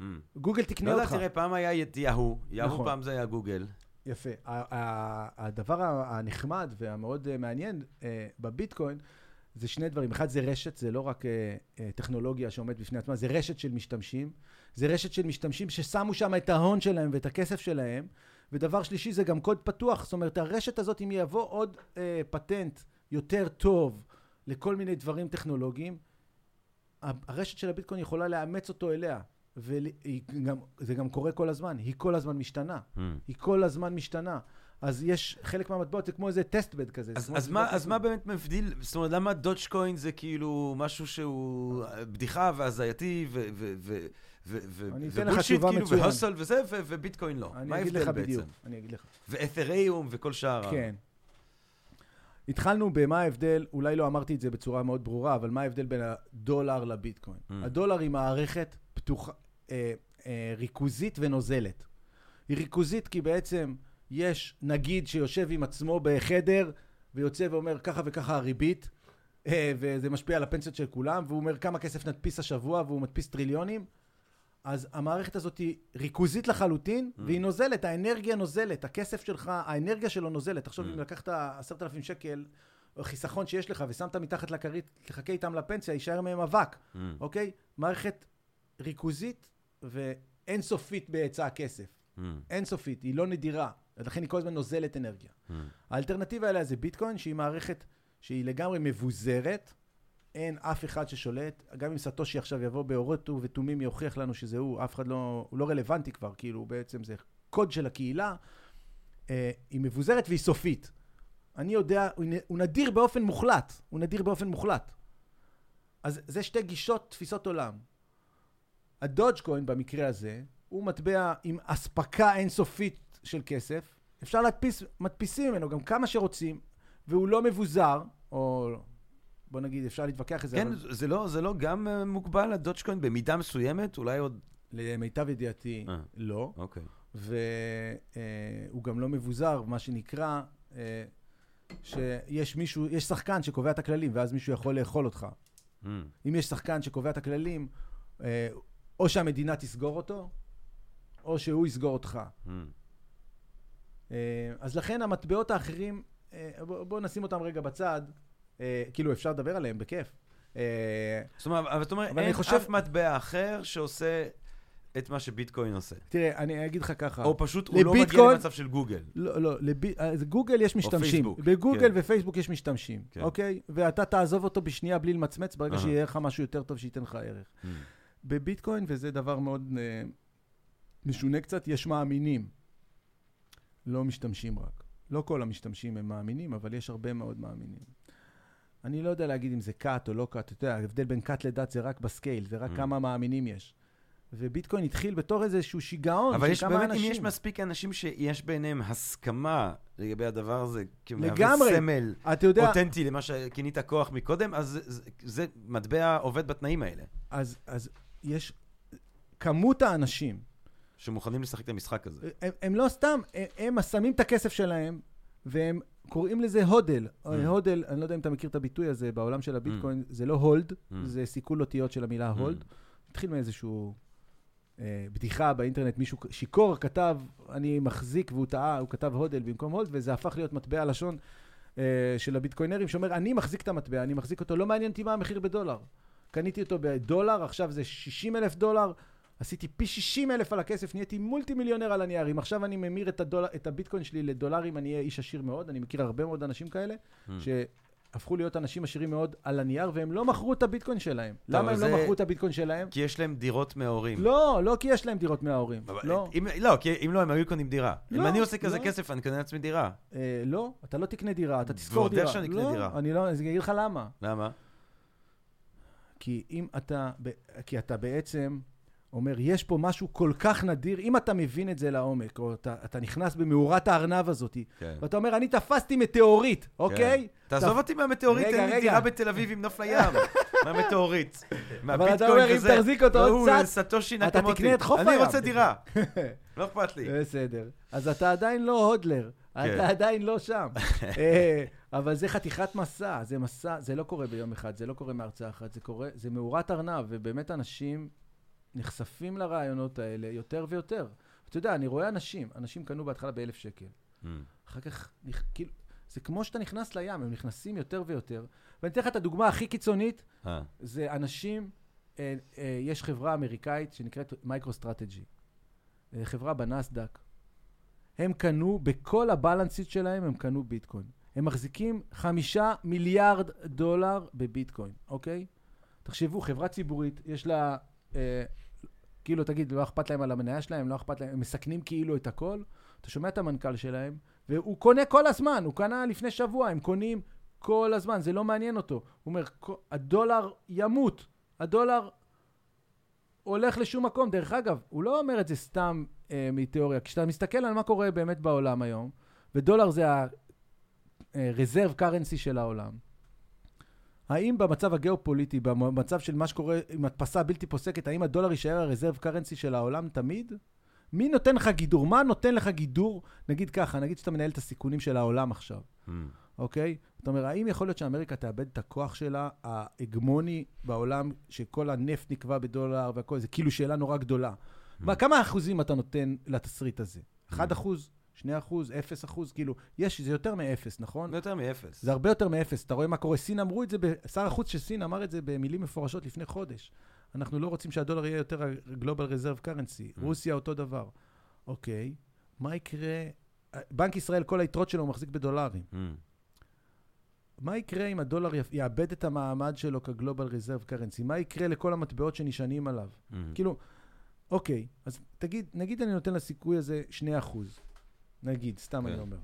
Mm. גוגל לא תקנה יודע, אותך. תראה, פעם היה את יהו, יהו נכון. פעם זה היה גוגל. יפה. הדבר הנחמד והמאוד אה, מעניין אה, בביטקוין זה שני דברים. אחד זה רשת, זה לא רק אה, אה, טכנולוגיה שעומדת בפני עצמה, זה רשת של משתמשים. זה רשת של משתמשים ששמו שם את ההון שלהם ואת הכסף שלהם. ודבר שלישי זה גם קוד פתוח. זאת אומרת, הרשת הזאת, אם יבוא עוד אה, פטנט יותר טוב לכל מיני דברים טכנולוגיים, הרשת של הביטקוין יכולה לאמץ אותו אליה. וזה גם קורה כל הזמן, היא כל הזמן משתנה. Mm. היא כל הזמן משתנה. אז יש חלק מהמטבעות, זה כמו איזה טסט-בד כזה. זה אז, אז, מה, אז. מה באמת מבדיל, זאת אומרת, למה דודג'קוין זה כאילו משהו שהוא בדיחה והזייתי ו- ו- ו- ובולשיט כאילו. והוסל וזה, וביטקוין לא. מה ההבדל בעצם? בדיוק, אני אגיד לך. ואת'ריום וכל שאר. ה- כן. התחלנו במה ההבדל, אולי לא אמרתי את זה בצורה מאוד ברורה, אבל מה ההבדל בין הדולר לביטקוין? Mm. הדולר היא מערכת פתוחה, אה, אה, ריכוזית ונוזלת. היא ריכוזית כי בעצם יש נגיד שיושב עם עצמו בחדר ויוצא ואומר ככה וככה הריבית, אה, וזה משפיע על הפנסיות של כולם, והוא אומר כמה כסף נדפיס השבוע והוא מדפיס טריליונים. אז המערכת הזאת היא ריכוזית לחלוטין, Mm. והיא נוזלת, האנרגיה נוזלת, הכסף שלך, האנרגיה שלו נוזלת. תחשוב, Mm. אם לקחת עשרת אלפים שקל, חיסכון שיש לך, ושמת מתחת לכרית, תחכה איתם לפנסיה, יישאר מהם אבק, Mm. אוקיי? מערכת ריכוזית ואינסופית בהיצע הכסף. Mm. אינסופית, היא לא נדירה, ולכן היא כל הזמן נוזלת אנרגיה. Mm. האלטרנטיבה אליה זה ביטקוין, שהיא מערכת שהיא לגמרי מבוזרת, אין אף אחד ששולט, גם אם סטושי עכשיו יבוא באורות ובתומים יוכיח לנו שזה הוא, אף אחד לא, הוא לא רלוונטי כבר, כאילו בעצם זה קוד של הקהילה, אה, היא מבוזרת והיא סופית. אני יודע, הוא הוא נדיר באופן מוחלט, הוא נדיר באופן מוחלט. אז זה שתי גישות, תפיסות עולם. הדודג'קוין במקרה הזה, הוא מטבע עם אספקה אינסופית של כסף, אפשר להדפיס, מדפיסים ממנו גם כמה שרוצים, והוא לא מבוזר, או בוא נגיד, אפשר להתווכח על זה, כן, אבל זה לא, זה לא גם אה, מוגבל לדודג'קוין במידה מסוימת? אולי עוד... למיטב ידיעתי, אה. לא. אוקיי. והוא גם לא מבוזר, מה שנקרא, אה, שיש מישהו, יש שחקן שקובע את הכללים, ואז מישהו יכול לאכול אותך. Mm. אם יש שחקן שקובע את הכללים, אה, או שהמדינה תסגור אותו, או שהוא יסגור אותך. Mm. אה, אז לכן המטבעות האחרים, אה, בואו בוא נשים אותם רגע בצד, אה, כאילו אפשר לדבר עליהם בכיף. אה, זאת אומרת, אבל אתה אומר, אבל אני אין אף מטבע אחר שעושה את מה שביטקוין עושה. תראה, אני אגיד לך ככה. או פשוט הוא לא מגיע למצב של גוגל. לא, לא, לב... אז גוגל יש משתמשים. בגוגל כן. ופייסבוק יש משתמשים, כן. אוקיי? ואתה תעזוב אותו בשנייה בלי למצמץ, ברגע. שיהיה לך משהו יותר טוב שייתן לך ערך. Mm. בביטקוין, וזה דבר מאוד אה, משונה קצת, יש מאמינים. לא משתמשים רק. לא כל המשתמשים הם מאמינים, אבל יש הרבה מאוד מאמינים. אני לא יודע להגיד אם זה קאט או לא קאט, אתה יודע, ההבדל בין קאט לדת זה רק בסקייל, זה רק Mm. כמה מאמינים יש. וביטקוין התחיל בתור איזשהו שיגעון אבל של יש כמה באמת, אם אנשים. יש מספיק אנשים שיש ביניהם הסכמה לגבי הדבר הזה. כמהווה סמל יודע, אותנטי למה שכינית כוח מקודם, אז זה, זה, זה מטבע עובד בתנאים האלה, אז, אז יש כמות האנשים, שמוכנים לשחק את המשחק הזה. הם, הם לא סתם, הם, הם שמים את הכסף שלהם, והם קוראים לזה הודל. Mm. הודל, אני לא יודע אם אתה מכיר את הביטוי הזה בעולם של הביטקוין, זה לא הולד, Mm. זה סיכול אותיות של המילה Mm. הולד. התחיל מאיזשהו אה, בדיחה באינטרנט, מישהו שיכור כתב, אני מחזיק, והוא טעה, הוא כתב הודל במקום הולד, וזה הפך להיות מטבע לשון אה, של הביטקוינרים, שאומר, אני מחזיק את המטבע, אני מחזיק אותו, לא מעניין אותי מה המחיר בדולר. קניתי אותו בדולר, עכשיו זה 60 אלף דולר, עשיתי פי 60 אלף על הכסף, נהייתי מולטי מיליונר על הנייר. אם עכשיו אני ממיר את, הדולר, את הביטקוין שלי לדולרים, אני אהיה איש עשיר מאוד. אני מכיר הרבה מאוד אנשים כאלה, Mm. שהפכו להיות אנשים עשירים מאוד על הנייר, והם לא מכרו את הביטקוין שלהם. למה אבל הם זה- לא מכרו את הביטקוין שלהם? כי יש להם דירות מההורים. לא, לא כי יש להם דירות מההורים. אבל- לא, אם, לא, כי אם לא, הם היו קונים דירה. אם לא, אני עושה כזה לא. כסף, אני קונה לעצמי דירה. אה, לא, אתה לא תקנה דירה, אתה תשכור ועוד דירה. איך שאני אקנה לא, דירה. אני לא, אני אגיד לך למה. למה? כי אם אתה, כי אתה בעצם אומר, יש פה משהו כל כך נדיר, אם אתה מבין את זה לעומק, או אתה, אתה נכנס במאורת הארנב הזאת, כן. ואתה אומר, אני תפסתי מטאורית, אוקיי? תעזוב תפ- אותי מהמטאורית, תן לי. דירה בתל אביב עם נוף לים. מהמטאורית. אבל אתה אומר, אם תחזיק אותו עוד קצת, סטושי אתה. תקנה את חוף אני הים. רוצה דירה. לא אכפת לי. בסדר. אז אתה עדיין לא הודלר, כן. אתה עדיין לא שם. אה, אבל זה חתיכת מסע, זה מסע, זה לא קורה ביום אחד, זה לא קורה מהרצאה אחת, זה קורה, זה מאורת ארנב, ובאמת אנשים נחשפים לרעיונות האלה יותר ויותר. אתה יודע, אני רואה אנשים, אנשים קנו בהתחלה באלף שקל. Mm. אחר כך, כאילו, זה כמו שאתה נכנס לים, הם נכנסים יותר ויותר. ואני אתן לך את הדוגמה הכי קיצונית, אה, זה אנשים, אה, אה, יש חברה אמריקאית שנקראת MicroStrategy. אה, חברה בנאסד"ק. הם קנו, בכל ה balance sheet שלהם הם קנו ביטקוין. הם מחזיקים חמישה מיליארד דולר בביטקוין, אוקיי? תחשבו, חברה ציבורית, יש לה, אה, כאילו, תגיד, לא אכפת להם על המניה שלהם, לא אכפת להם, הם מסכנים כאילו את הכל. אתה שומע את המנכ"ל שלהם, והוא קונה כל הזמן, הוא קנה לפני שבוע, הם קונים כל הזמן, זה לא מעניין אותו. הוא אומר, "כל- הדולר ימות, הדולר הולך לשום מקום. דרך אגב, הוא לא אומר את זה סתם אה, מתיאוריה. כשאתה מסתכל על מה קורה באמת בעולם היום, ודולר זה ה-reserve currency של העולם, האם במצב הגיאופוליטי, במצב של מה שקורה עם הדפסה בלתי פוסקת, האם הדולר יישאר ה-reserve currency של העולם תמיד? מי נותן לך גידור? מה נותן לך גידור? נגיד ככה, נגיד שאתה מנהל את הסיכונים של העולם עכשיו. mm. אוקיי? זאת אומרת, האם יכול להיות שאמריקה תאבד את הכוח שלה, ההגמוני בעולם, שכל הנפט נקבע בדולר והכל, זה כאילו שאלה נורא גדולה. מה, כמה אחוזים אתה נותן לתסריט הזה? 1 אחוז? 2 אחוז? 0 אחוז? כאילו, יש, זה יותר מאפס, נכון? זה יותר מאפס. זה הרבה יותר מאפס. אתה רואה מה קורה? סין אמרו את זה, ב- שר החוץ של סין אמר את זה במילים מפורשות לפני חודש. אנחנו לא רוצים שהדולר יהיה יותר ה-Global Reserve Currency. רוסיה אותו דבר. אוקיי, מה יקרה? בנק ישראל, כל היתרות שלו הוא מחזיק בדולרים. Mm. מה יקרה אם הדולר יאבד את המעמד שלו כ-Global Reserve Currency? מה יקרה לכל המטבעות שנשענים עליו? Mm. כאילו, אוקיי, אז תגיד, נגיד אני נותן לסיכוי הזה 2 אחוז. נגיד, סתם כן. אני אומר.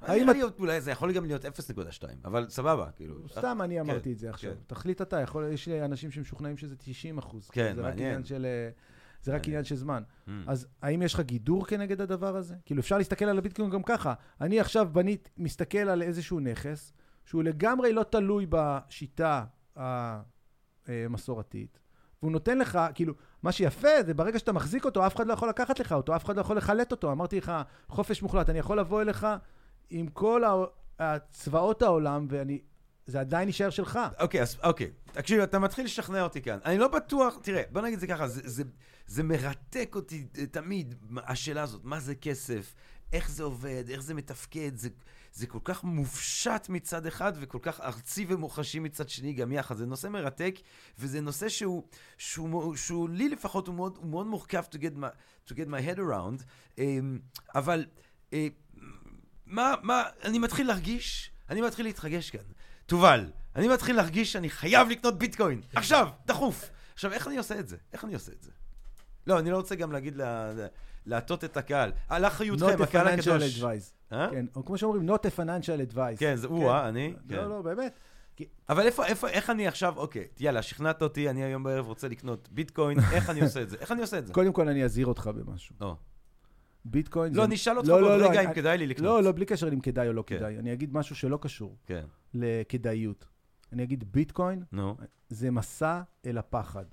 האם את- אולי זה יכול גם להיות 0.2, אבל סבבה, כאילו. סתם אני אמרתי את זה עכשיו. כן. תחליט אתה, יש אנשים שמשוכנעים שזה 90 אחוז. כן, זה רק מעניין. אה, זה רק מעניין. עניין של זמן. Mm. אז האם יש לך גידור כנגד הדבר הזה? כאילו, אפשר להסתכל על הביטקוין גם ככה. אני עכשיו בנית, מסתכל על איזשהו נכס, שהוא לגמרי לא תלוי בשיטה המסורתית, והוא נותן לך, כאילו, מה שיפה זה ברגע שאתה מחזיק אותו, אף אחד לא יכול לקחת לך אותו, אף אחד לא יכול לחלט אותו. אמרתי לך, חופש מוחלט, אני יכול לבוא אליך עם כל הצבאות העולם, ואני... זה עדיין יישאר שלך. אוקיי, אז אוקיי. תקשיב, אתה מתחיל לשכנע אותי כאן. אני לא בטוח, תראה, בוא נגיד את זה ככה, זה, זה, זה מרתק אותי אה, תמיד, השאלה הזאת, מה זה כסף, איך זה עובד, איך זה מתפקד, זה, זה כל כך מופשט מצד אחד וכל כך ארצי ומוחשי מצד שני גם יחד. זה נושא מרתק, וזה נושא שהוא, שהוא, שהוא, שהוא לי לפחות, הוא מאוד, הוא מאוד מורכב to get my, to get my head around, אמ, אבל אה, מה, מה, אני מתחיל להרגיש, אני מתחיל להתרגש כאן. תובל, אני מתחיל להרגיש שאני חייב לקנות ביטקוין. עכשיו, דחוף. עכשיו, איך אני עושה את זה? איך אני עושה את זה? לא, אני לא רוצה גם להגיד, לה- לה- להטות את הקהל. על אחריותכם, Not a הקהל financial הקדוש. advice. אה? כן, או כמו שאומרים, not a financial advice. כן, זה הוא, אה, אני? כן. לא, לא, באמת. אבל איפה, איפה, איך אני עכשיו, אוקיי, יאללה, שכנעת אותי, אני היום בערב רוצה לקנות ביטקוין, איך אני עושה את זה? איך אני עושה את זה? קודם כל אני אזהיר אותך במשהו. לא. ביטקוין לא, זה... נשאל אותך לא, בעוד לא, לא, רגע אם אני- כדאי לי לקנות. לא, לא, בלי קשר אם כדאי או לא כן. כדאי. אני אגיד משהו שלא קשור כן, לכדאיות. אני אגיד ביטקוין נו. זה מסע אל הפחד.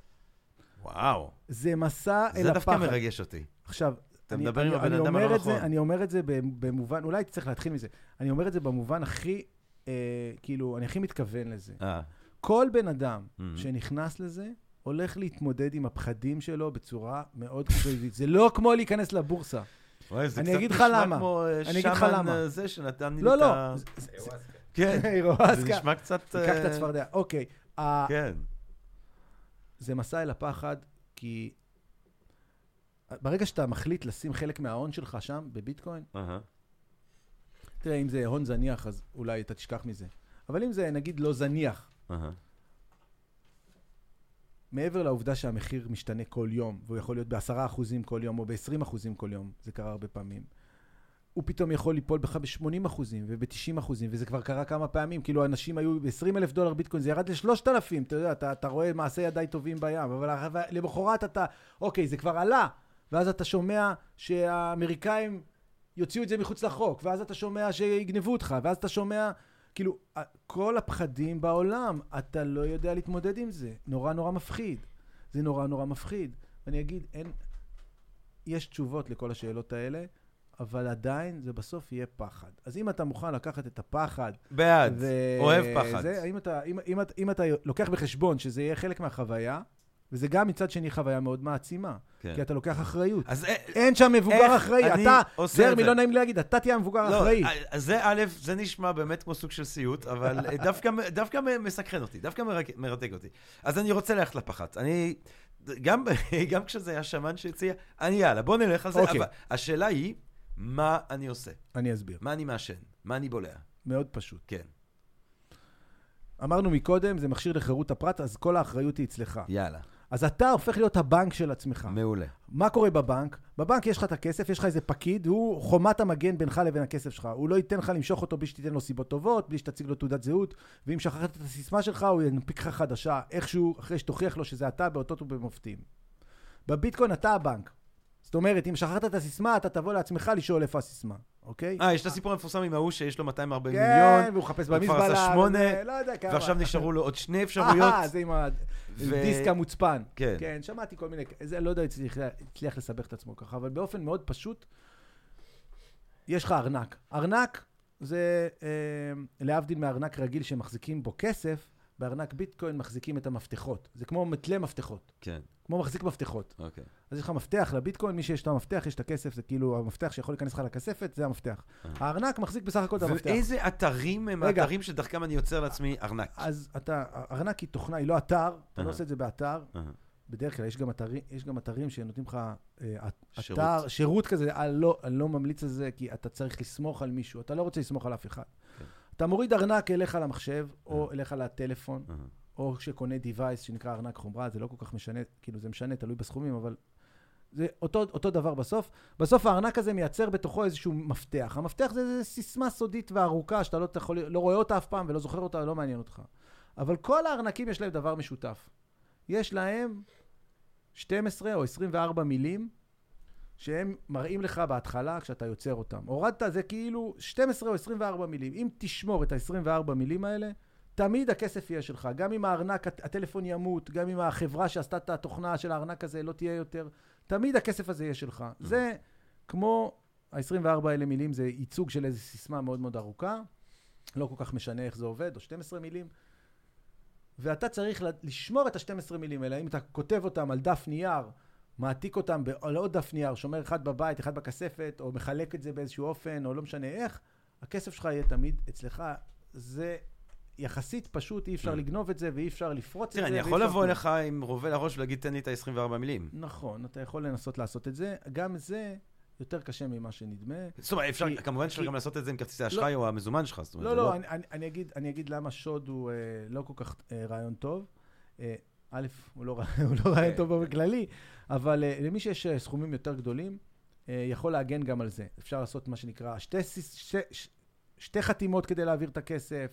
וואו. זה מסע אל זה הפחד. דווקא מרגש אותי. עכשיו, אתה אני, מדבר אני, עם הבן אני אדם אומר הלא את זה, נכון. אני אומר את זה במובן, אולי צריך להתחיל מזה. אני אומר את זה במובן הכי, אה, כאילו, אני הכי מתכוון לזה. אה. כל בן אדם Mhm. שנכנס לזה, הולך להתמודד עם הפחדים שלו בצורה מאוד חיובית. זה לא כמו להיכנס לבורסה. וואי, זה אני אגיד לך למה. אה, אני אגיד לך למה. אה, זה שנתן לי לא, את לא. ה... זה- זה- כן, זה. נשמע קצת... תיקח את אה, הצפרדע. אוקיי. כן. זה מסע אל הפחד, כי ברגע שאתה מחליט לשים חלק מההון שלך שם, בביטקוין, אהה. תראה, אם זה הון זניח, אז אולי אתה תשכח מזה. אבל אם זה, נגיד, לא זניח, אהה. מעבר לעובדה שהמחיר משתנה כל יום, והוא יכול להיות בעשרה אחוזים כל יום, או בעשרים אחוזים כל יום, זה קרה הרבה פעמים, הוא פתאום יכול ליפול בך ב-80 אחוזים וב-90 אחוזים, וזה כבר קרה כמה פעמים. כאילו, אנשים היו ב-20 אלף דולר ביטקוין, זה ירד ל-3,000, אתה יודע, אתה, אתה רואה מעשי ידיי טובים בים, אבל למחרת אתה, אוקיי, זה כבר עלה, ואז אתה שומע שהאמריקאים יוציאו את זה מחוץ לחוק, ואז אתה שומע שיגנבו אותך, ואז אתה שומע, כאילו, כל הפחדים בעולם, אתה לא יודע להתמודד עם זה. נורא נורא מפחיד. זה נורא נורא מפחיד. ואני אגיד, אין... יש תשובות לכל השאלות האלה, אבל עדיין זה בסוף יהיה פחד. אז אם אתה מוכן לקחת את הפחד... בעד. ו- אוהב פחד. זה, אם, אתה, אם, אם, אתה- אם אתה לוקח בחשבון שזה יהיה חלק מהחוויה, וזה גם מצד שני חוויה מאוד מעצימה, כן. כי אתה לוקח אחריות. אז אה, אין שם מבוגר איך אחראי, אני אתה, עושה זרמי, את זה? לא נעים לי להגיד, אתה תהיה המבוגר לא, האחראי. אז זה א', זה נשמע באמת כמו סוג של סיוט, אבל אה, דווקא, דווקא מסקרן אותי, דווקא מרק- מרתק אותי. אז אני רוצה ללכת לפחת. אני, גם, גם כשזה היה שמן שהציע, אני יאללה, בוא נלך על זה, אוקיי. אבל השאלה היא, מה אני עושה? אני אסביר. מה אני מעשן? מה אני בולע? מאוד פשוט. כן, אמרנו מקודם, זה מכשיר לחירות הפרט, אז כל האחריות היא אצלך. יאללה, אז אתה הופך להיות הבנק של עצמך. מעולה. מה קורה בבנק? בבנק יש לך את הכסף, יש לך איזה פקיד, הוא חומת המגן בינך לבין הכסף שלך. הוא לא ייתן לך למשוך אותו בלי שתיתן לו סיבות טובות, בלי שתציג לו תעודת זהות, ואם שכחת את הסיסמה שלך, הוא ינפיק לך חדשה, איכשהו, אחרי שתוכיח לו שזה אתה באותות ובמופתים. בביטקוין אתה הבנק. זאת אומרת, אם שכחת את הסיסמה, אתה תבוא לעצמך לשאול איפה הסיסמה, אוקיי? אה, יש את הסיפור המפורסם עם ההוא שיש לו 240 כן, מיליון, והוא מחפש הוא כבר במזבלה. עשה שמונה, לא יודע כמה. ועכשיו נשארו לו עוד שני אפשרויות. אה, זה עם ו- הדיסק המוצפן. כן. כן, שמעתי כל מיני, זה לא יודע הצליח לסבך את עצמו ככה, אבל באופן מאוד פשוט, יש לך ארנק. ארנק זה, אה, להבדיל מארנק רגיל שמחזיקים בו כסף, בארנק ביטקוין מחזיקים את המפתחות. זה כמו מתלה מפתחות, כן, כמו מחזיק מפתחות. אוקיי. אז יש לך מפתח לביטקוין, מי שיש לו המפתח, יש את הכסף, זה כאילו המפתח שיכול להיכנס לך לכספת, זה המפתח. אה. הארנק מחזיק בסך הכל את המפתח. ואיזה אתרים הם רגע. האתרים שדרכם אני יוצר לעצמי ארנק? אז אתה, ארנק היא תוכנה, היא לא אתר, אתה. לא עושה את זה באתר. אהה. בדרך כלל יש גם אתרים, יש גם אתרים שנותנים לך אה, שירות. אתר, שירות כזה, אני לא, אני לא ממליץ על זה, כי אתה צריך לסמוך על מישהו, אתה לא רוצה לסמוך על אף אחד. כן. אתה מוריד ארנק אליך למחשב, או אליך לטלפון, אהה. או שקונה device שנקרא ארנק חומרה, זה לא כל כך משנה, כאילו זה משנה, תלוי בסכומים, אבל זה אותו, אותו דבר בסוף. בסוף הארנק הזה מייצר בתוכו איזשהו מפתח. המפתח זה, זה סיסמה סודית וארוכה, שאתה לא, יכול, לא רואה אותה אף פעם ולא זוכר אותה, לא מעניין אותך. אבל כל הארנקים יש להם דבר משותף. יש להם 12 או 24 מילים שהם מראים לך בהתחלה כשאתה יוצר אותם. הורדת זה כאילו 12 או 24 מילים. אם תשמור את ה-24 מילים האלה, תמיד הכסף יהיה שלך. גם אם הארנק, הט- הטלפון ימות, גם אם החברה שעשתה את התוכנה של הארנק הזה לא תהיה יותר, תמיד הכסף הזה יהיה שלך. זה כמו, ה-24 האלה מילים זה ייצוג של איזו סיסמה מאוד מאוד ארוכה, לא כל כך משנה איך זה עובד, או 12 מילים. ואתה צריך לשמור את ה-12 מילים האלה. אם אתה כותב אותם על דף נייר, מעתיק אותם על עוד דף נייר, שומר אחד בבית, אחד בכספת, או מחלק את זה באיזשהו אופן, או לא משנה איך, הכסף שלך יהיה תמיד אצלך. זה יחסית פשוט, אי אפשר Mm. לגנוב את זה, ואי אפשר לפרוץ את זה. תראה, אני יכול לבוא. אליך עם רובה לראש ולהגיד, תן לי את ה-24 מילים. נכון, אתה יכול לנסות לעשות את זה. גם זה יותר קשה ממה שנדמה. זאת אומרת, אפשר, כי- כמובן שאפשר גם לעשות את זה עם כרטיסי אשראי או המזומן שלך. לא, זה לא, אני, אגיד, אני אגיד למה שוד הוא אה, לא כל כך אה, רעיון טוב. א', הוא לא, הוא לא רעיון כן. טוב באופן כללי, אבל אה, למי שיש אה, סכומים יותר גדולים, אה, יכול להגן גם על זה. אפשר לעשות מה שנקרא שתי, שתי, ש- שתי חתימות כדי להעביר את הכסף,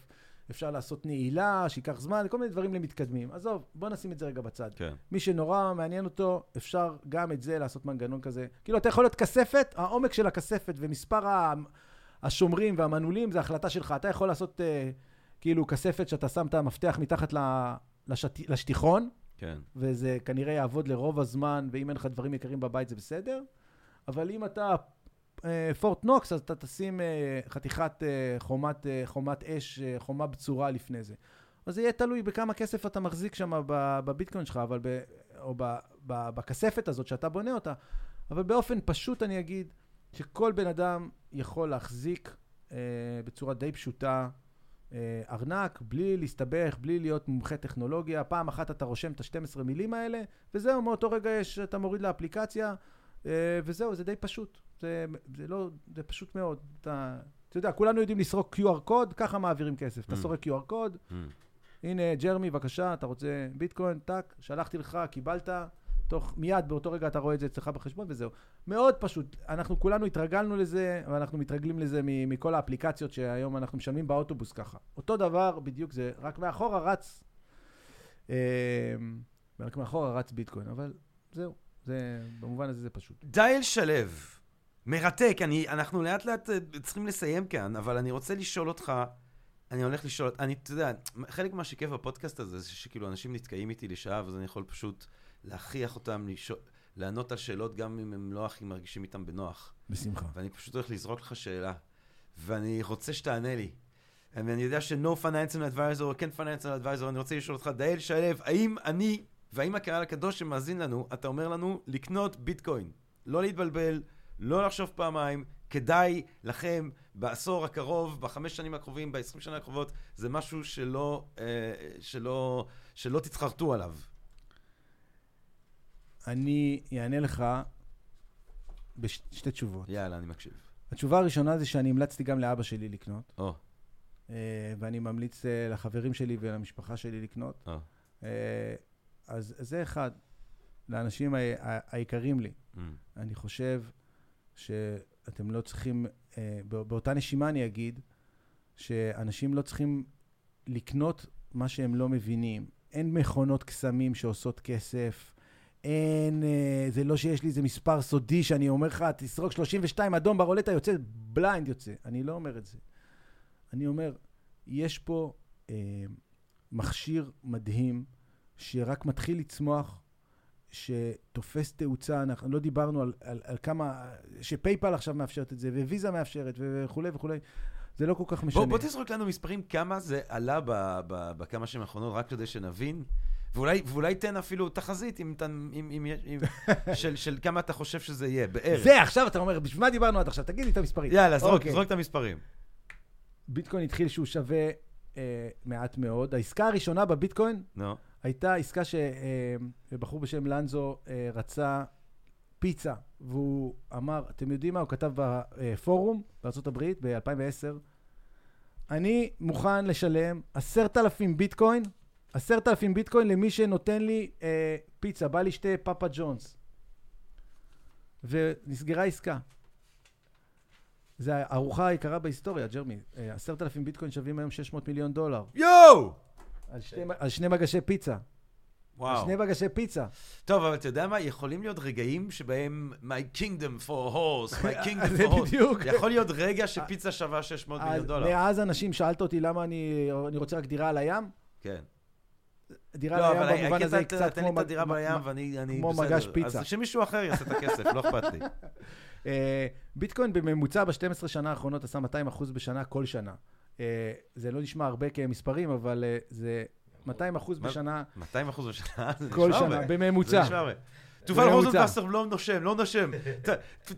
אפשר לעשות נעילה, שייקח זמן, כל מיני דברים למתקדמים. עזוב, בוא נשים את זה רגע בצד. כן. מי שנורא מעניין אותו, אפשר גם את זה לעשות מנגנון כזה. כאילו, אתה יכול להיות כספת, העומק של הכספת ומספר ה- השומרים והמנעולים זה החלטה שלך. אתה יכול לעשות אה, כאילו כספת שאתה שם את המפתח מתחת ל- לשט... לשטיחון, כן. וזה כנראה יעבוד לרוב הזמן, ואם אין לך דברים יקרים בבית זה בסדר. אבל אם אתה אה, פורט נוקס, אז אתה תשים אה, חתיכת אה, חומת, חומת אש, חומה בצורה לפני זה. אז זה יהיה תלוי בכמה כסף אתה מחזיק שם בביטקוין שלך, אבל ב, או ב, ב, בכספת הזאת שאתה בונה אותה. אבל באופן פשוט אני אגיד שכל בן אדם יכול להחזיק אה, בצורה די פשוטה ארנק, בלי להסתבך, בלי להיות מומחה טכנולוגיה. פעם אחת אתה רושם את ה-12 מילים האלה, וזהו, מאותו רגע יש, אתה מוריד לאפליקציה, אה, וזהו, זה די פשוט. זה, זה לא, זה פשוט מאוד. אתה, אתה יודע, כולנו יודעים לסרוק QR קוד, ככה מעבירים כסף. אתה Mm. סורק QR קוד, Mm. הנה, ג'רמי, בבקשה, אתה רוצה ביטקוין, טאק, שלחתי לך, קיבלת, תוך, מיד באותו רגע אתה רואה את זה אצלך בחשבון וזהו. מאוד פשוט. אנחנו כולנו התרגלנו לזה, ואנחנו מתרגלים לזה מכל האפליקציות שהיום אנחנו משלמים באוטובוס ככה. אותו דבר בדיוק זה, רק מאחורה רץ, אה, רק מאחורה רץ ביטקוין, אבל זהו, זה, במובן הזה זה פשוט. דייל שלו, מרתק, אני, אנחנו לאט לאט אה, צריכים לסיים כאן, אבל אני רוצה לשאול אותך, אני הולך לשאול, אני, אתה יודע, חלק מה בפודקאסט הזה, זה שכאילו אנשים נתקעים איתי לשעה, ואז אני יכול פשוט להכריח אותם לשאול, לענות על שאלות גם אם הם לא הכי מרגישים איתם בנוח. בשמחה. ואני פשוט הולך לזרוק לך שאלה, ואני רוצה שתענה לי. ואני יודע ש-No Financial Advisor או כן Financial Advisor, אני רוצה לשאול אותך, דייל שלו, האם אני, והאם הקהל הקדוש שמאזין לנו, אתה אומר לנו לקנות ביטקוין. לא להתבלבל, לא לחשוב פעמיים, כדאי לכם בעשור הקרוב, בחמש שנים הקרובים, בעשרים שנה הקרובות, זה משהו שלא, אה, שלא, שלא תתחרטו עליו. אני אענה לך בשתי תשובות. יאללה, אני מקשיב. התשובה הראשונה זה שאני המלצתי גם לאבא שלי לקנות, או, אה, ואני ממליץ אה, לחברים שלי ולמשפחה שלי לקנות. או. אה, אז זה אחד, לאנשים היקרים לי. Mm, אני חושב שאתם לא צריכים, בא- באותה נשימה אני אגיד, שאנשים לא צריכים לקנות מה שהם לא מבינים. אין מכונות קסמים שעושות כסף. אין, אה, זה לא שיש לי איזה מספר סודי שאני אומר לך, תסרוק 32 אדום ברולטה, יוצא בליינד יוצא. אני לא אומר את זה. אני אומר, יש פה אה, מכשיר מדהים שרק מתחיל לצמוח, שתופס תאוצה, אנחנו לא דיברנו על, על, על כמה, שפייפל עכשיו מאפשרת את זה, וויזה מאפשרת, וכולי וכולי. זה לא כל כך משנה. בוא, בוא תזרוק לנו מספרים כמה זה עלה בכמה שנים האחרונות, רק כדי שנבין. ואולי, ואולי תן אפילו תחזית אם, אתה- אם, אם, אם, של, של כמה אתה חושב שזה יהיה, בערך. זה, עכשיו אתה אומר, בשביל מה דיברנו עד עכשיו? תגיד לי את המספרים. יאללה, זרוק, אוקיי. זרוק את המספרים. ביטקוין התחיל שהוא שווה אה, מעט מאוד. העסקה הראשונה בביטקוין נו. הייתה עסקה שבחור בשם לנזו אה, רצה פיצה, והוא אמר, אתם יודעים מה? הוא כתב בפורום בארה"ב ב-2010, אני מוכן לשלם עשרת אלפים ביטקוין, עשרת אלפים ביטקוין למי שנותן לי אה, פיצה, בא לי שתי פאפה ג'ונס. ונסגרה עסקה. זה הארוחה היקרה בהיסטוריה, ג'רמי. אה, עשרת אלפים ביטקוין שווים היום 600 מיליון דולר. יואו! על שני, על שני מגשי פיצה. וואו. שני מגשי פיצה. טוב, אבל אתה יודע מה? יכולים להיות רגעים שבהם My kingdom for horse, my kingdom for horse. בדיוק. יכול להיות רגע שפיצה שווה 600 מיליון אז דולר. מאז אנשים, שאלת אותי למה אני, אני רוצה רק דירה על הים? כן. דירה לא, הים במובן הקטע, הזה היא קצת תן לי כמו... את הדירה בים ואני אני כמו בסדר. מגש פיצה. אז שמישהו אחר יעשה את הכסף, לא אכפת לי. אה, ביטקוין בממוצע ב-12 שנה האחרונות עשה 200 אחוז בשנה כל שנה. אה, זה לא נשמע הרבה כמספרים, אבל אה, זה 200 אחוז בשנה 200 אחוז בשנה, כל שנה. בממוצע. זה נשמע הרבה. תובל. רוזנבסר לא נושם, לא נושם.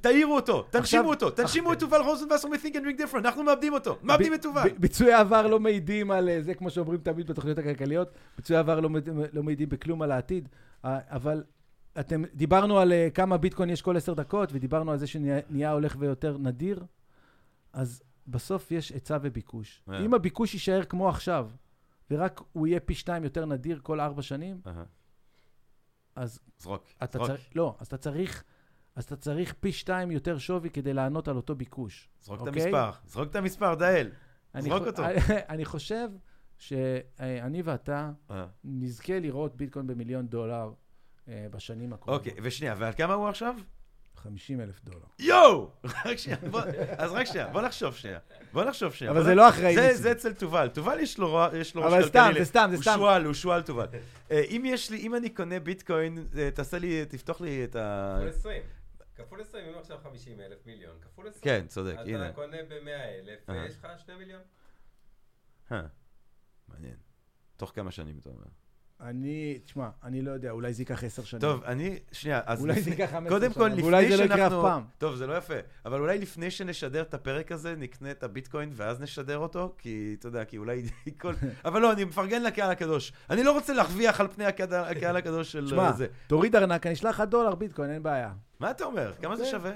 תעירו אותו, תנשימו אותו, תנשימו את תובל רוזנבסר מ-Think and Drink Different, אנחנו מאבדים אותו, מאבדים את תובל. ביצועי העבר לא מעידים על אה, זה, כמו שאומרים תמיד בתוכניות הכלכליות, ביצועי העבר לא, לא מעידים בכלום על העתיד, אה, אבל אתם, דיברנו על אה, כמה ביטקוין יש כל עשר דקות, ודיברנו על זה שנהיה הולך ויותר נדיר, אז בסוף יש היצע וביקוש. אם הביקוש יישאר כמו עכשיו, ורק הוא יהיה פי שתיים יותר נדיר כל ארבע שנים. אז זרוק, אתה זרוק, צריך, לא, אז אתה צריך, אז אתה צריך פי שתיים יותר שווי כדי לענות על אותו ביקוש. זרוק את אוקיי? המספר, זרוק את המספר, דאל. זרוק אותו. אני חושב שאני ואתה אה. נזכה לראות ביטקוין במיליון דולר אה, בשנים הקרובות. אוקיי, ושנייה, ועל כמה הוא עכשיו? 50 אלף דולר. יואו! רק שנייה, בוא- אז רק שנייה, בוא נחשוב שנייה. בוא נחשוב שנייה. אבל זה לא אחראי זה- אצל תובל. תובל יש לו רוע- יש לו ראש אבל כלכלי. סתם, ל- זה סתם, זה הוא סתם. שועל, הוא שועל תובל. אה, אם יש לי, אם אני קונה ביטקוין, אה, תעשה לי, תפתוח לי את ה... כפול 20. כפול 20, אם עכשיו 50 אלף מיליון, כפול 20. כן, צודק, אז הנה. אתה קונה ב-100 אלף, אה. ויש לך 2 מיליון. מעניין. תוך כמה שנים אתה אומר. אני, תשמע, אני לא יודע, אולי זה ייקח עשר שנים. טוב, אני, שנייה, אז אולי זה ייקח 15 קודם שנה, כל, לפני ואולי זה לא יקרה שאנחנו... אף פעם. טוב, זה לא יפה, אבל אולי לפני שנשדר את הפרק הזה, נקנה את הביטקוין ואז נשדר אותו, כי, אתה יודע, כי אולי כל... אבל לא, אני מפרגן לקהל הקדוש. אני לא רוצה להרוויח על פני הקהל הקהל הקדוש של תשמע, זה. תוריד ארנק, אני אשלח לך דולר ביטקוין, אין בעיה. מה אתה אומר? כמה זה אוקיי. שווה?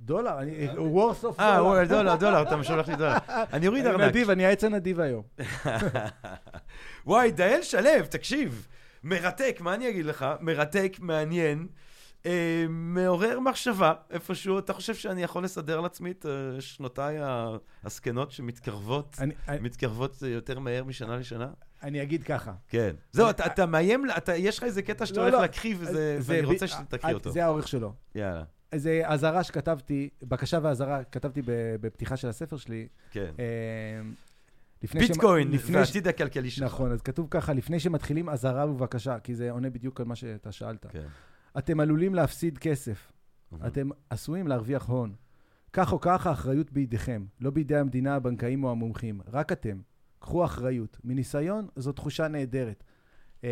דולר, אני, worth of אה, דולר. וואי, דולר, דולר, אתה משולח לי דולר. אני אוריד אני ארנק. נדיב, אני העץ הנדיב היום. וואי, דייל שלו, תקשיב. מרתק, מה אני אגיד לך? מרתק, מעניין. אה, מעורר מחשבה איפשהו, אתה חושב שאני יכול לסדר לעצמי את אה, שנותיי הזקנות שמתקרבות, אני- אני- מתקרבות אה, יותר מהר משנה לשנה? אני אגיד ככה. כן. זהו, אני- אתה, אתה מאיים, אתה, יש לך איזה קטע שאתה לא, הולך לא. זה ואני רוצה שתקריא אה, אותו. זה האורך שלו. יאללה, זה אזהרה שכתבתי, בקשה ואזהרה, כתבתי בפתיחה של הספר שלי. כן. אה, ביטקוין והעתיד הכלכלי שלך. נכון, אז כתוב ככה, לפני שמתחילים אזהרה ובקשה, כי זה עונה בדיוק על מה שאתה שאלת. כן. אתם עלולים להפסיד כסף, אתם עשויים להרוויח הון. כך או כך האחריות בידיכם, לא בידי המדינה, הבנקאים או המומחים, רק אתם. קחו אחריות. מניסיון, זו תחושה נהדרת. אה,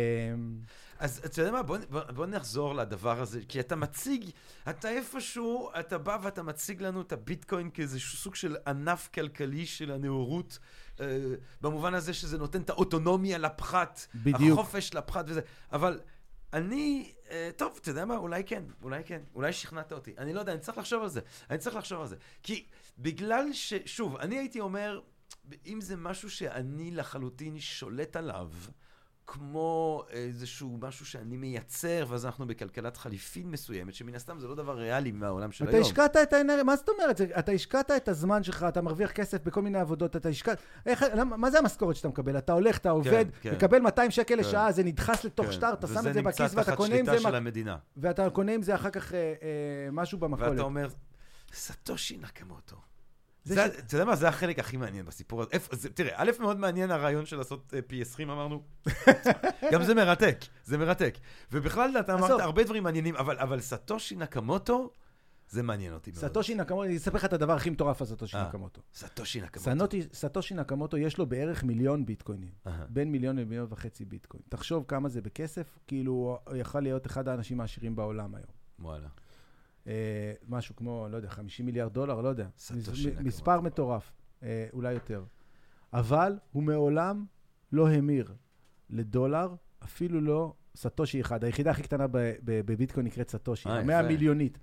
אז אתה יודע מה, בוא, בוא, בוא נחזור לדבר הזה, כי אתה מציג, אתה איפשהו, אתה בא ואתה מציג לנו את הביטקוין כאיזשהו סוג של ענף כלכלי של הנאורות, אה, במובן הזה שזה נותן את האוטונומיה לפחת, בדיוק. החופש לפחת וזה, אבל אני, אה, טוב, אתה יודע מה, אולי כן, אולי כן, אולי שכנעת אותי, אני לא יודע, אני צריך לחשוב על זה, אני צריך לחשוב על זה, כי בגלל ש... שוב, אני הייתי אומר, אם זה משהו שאני לחלוטין שולט עליו, כמו איזשהו משהו שאני מייצר, ואז אנחנו בכלכלת חליפין מסוימת, שמן הסתם זה לא דבר ריאלי מהעולם של אתה היום. השקעת את האנרגיה, מה זאת אומרת? אתה השקעת את הזמן שלך, אתה מרוויח כסף בכל מיני עבודות, אתה השקעת... איך, מה זה המשכורת שאתה מקבל? אתה הולך, אתה עובד, כן. מקבל 200 שקל כן. לשעה, זה נדחס לתוך כן, שטר, אתה שם את זה בכיס וזה ואתה נמצא קונה עם תחת זה... שליטה מק- של המדינה. ואתה קונה עם זה אחר כך אה, אה, משהו במכולת. ואתה אומר, סטושי נקמוטו. אתה יודע מה, זה החלק הכי מעניין בסיפור הזה. תראה, א', מאוד מעניין הרעיון של לעשות אה, פי 20, אמרנו. גם זה מרתק, זה מרתק. ובכלל, אתה אמרת. הרבה דברים מעניינים, אבל, סטושי נקמוטו, זה מעניין אותי מאוד. סטושי נקמוטו, אני אספר לך את הדבר הכי מטורף על סטושי אה. נקמוטו. סטושי נקמוטו. סטושי נקמוטו יש לו בערך מיליון ביטקוינים. בין מיליון למיליון וחצי ביטקוין. תחשוב כמה זה בכסף, כאילו הוא יכול להיות אחד האנשים העשירים בעולם היום. וואלה. אה, משהו כמו, לא יודע, 50 מיליארד דולר, לא יודע. מספר מטורף, אה, אולי יותר. אבל הוא מעולם לא המיר לדולר, אפילו לא סטושי אחד. היחידה הכי קטנה בביטקוין נקראת סטושי, אה, המאה. מיליונית.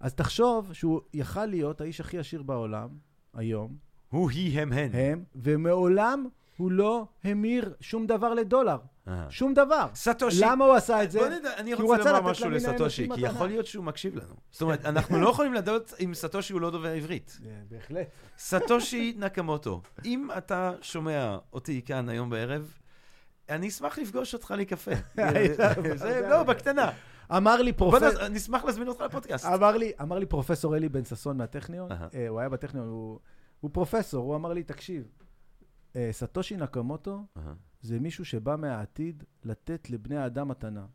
אז תחשוב שהוא יכל להיות האיש הכי עשיר בעולם, היום, הוא, היא, הם, הן. הם, ומעולם הוא לא המיר שום דבר לדולר. אהה. שום דבר. סטושי. למה הוא עשה את זה? בוא נדע, אני כי הוא רוצה לומר משהו לסטושי, כי. יכול להיות שהוא מקשיב לנו. זאת אומרת, אנחנו לא יכולים לדעת אם סטושי הוא לא דובר עברית. אה, בהחלט. סטושי נקמוטו, אם אתה שומע אותי כאן היום בערב, אני אשמח לפגוש אותך לקפה. זה לא, בקטנה. אמר לי בוא פרופסור... נ- נשמח להזמין אותך לפודקאסט. אמר לי, אמר לי פרופסור אלי בן ששון מהטכניון. אה, הוא היה בטכניון, הוא, פרופסור, הוא אמר לי, תקשיב, אה, סטושי נקמוטו. זה מישהו שבא מהעתיד לתת לבני האדם מתנה.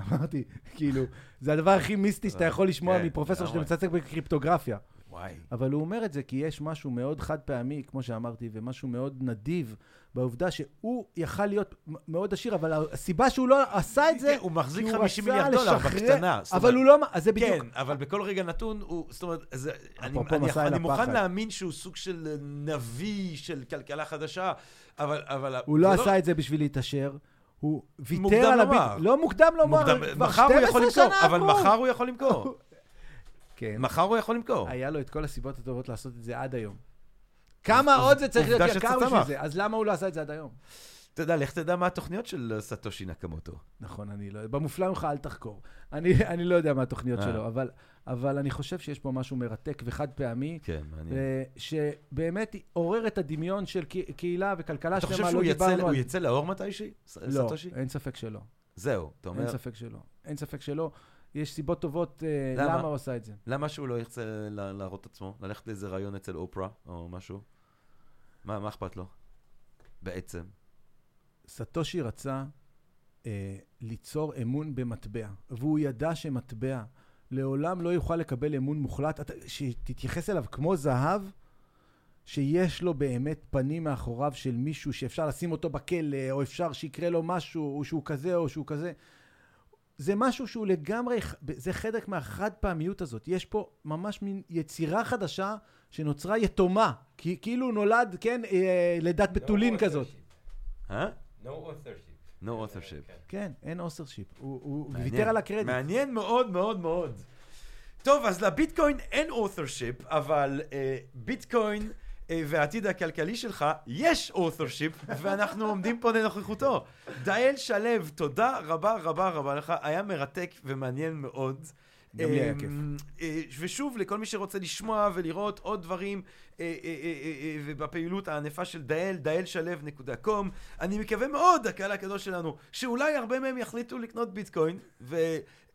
אמרתי, כאילו, זה הדבר הכי מיסטי שאתה יכול לשמוע כן, מפרופסור שאתה. מתעסק בקריפטוגרפיה. וואי. אבל הוא אומר את זה כי יש משהו מאוד חד פעמי, כמו שאמרתי, ומשהו מאוד נדיב בעובדה שהוא יכל להיות מאוד עשיר, אבל הסיבה שהוא לא עשה את זה, כן, הוא מחזיק כי הוא 50 רצה מיליארד דולר בקטנה. אבל הוא לא... אז זה בדיוק. כן, אבל בכל רגע נתון הוא, זאת אומרת, זה, אני, מוכן. להאמין שהוא סוג של נביא של כלכלה חדשה, אבל... אבל הוא לא זה עשה את זה בשביל להתעשר, הוא ויתר מוקדם על הביט... לומר. לא מוקדם לומר, מוקדם, כבר מחר הוא יכול 12 למכור, שנה אבל עברו. מחר הוא יכול למכור. כן. מחר הוא יכול למכור. היה לו את כל הסיבות הטובות לעשות את זה עד היום. כמה עוד זה צריך להיות יקר. בשביל זה? אז למה הוא לא עשה את זה עד היום? אתה יודע, לך תדע מה התוכניות של סטושי נקמוטו. נכון, אני לא... במופלא ממך אל תחקור. אני, אני לא יודע מה התוכניות אה. שלו, אבל, אבל אני חושב שיש פה משהו מרתק וחד פעמי, כן, מעניין. אה, שבאמת עורר את הדמיון של קה- קהילה וכלכלה אתה חושב שלמה, שהוא לא יצא- דיברנו על... לאור מתישהו? ס- לא, סטושי? אין ספק שלא. זהו, אתה אין אומר, ספק שלא. אין ספק שלא. יש סיבות טובות אה, למה? למה הוא עשה את זה. למה שהוא לא ירצה להראות את עצמו? ללכת לאיזה רעיון אצל אופרה או משהו? מה מה אכפת לו? בעצם. סטושי רצה אה, ליצור אמון במטבע, והוא ידע שמטבע לעולם לא יוכל לקבל אמון מוחלט, אתה, שתתייחס אליו כמו זהב, שיש לו באמת פנים מאחוריו של מישהו שאפשר לשים אותו בכלא, או אפשר שיקרה לו משהו, או שהוא כזה או שהוא כזה. זה משהו שהוא לגמרי, זה חלק מהחד פעמיות הזאת. יש פה ממש מין יצירה חדשה שנוצרה יתומה, כי, כאילו נולד, כן, אה, לידת בתולין No כזאת. authorship. אה? No authorship. No authorship. כן. כן, אין אוסרשיפ. הוא, הוא. ויתר על הקרדיט. מעניין מאוד מאוד מאוד. טוב, אז לביטקוין אין authorship, אבל אה, ביטקוין והעתיד הכלכלי שלך, יש authorship, ואנחנו עומדים פה לנוכחותו. דאל שלו, תודה רבה רבה רבה לך, היה מרתק ומעניין מאוד. גם לי היה אה, כיף. אה, ושוב, לכל מי שרוצה לשמוע ולראות עוד דברים אה, אה, אה, אה, אה, ובפעילות הענפה של דאל, דאלשלו.com. אני מקווה מאוד, הקהל הקדוש שלנו, שאולי הרבה מהם יחליטו לקנות ביטקוין,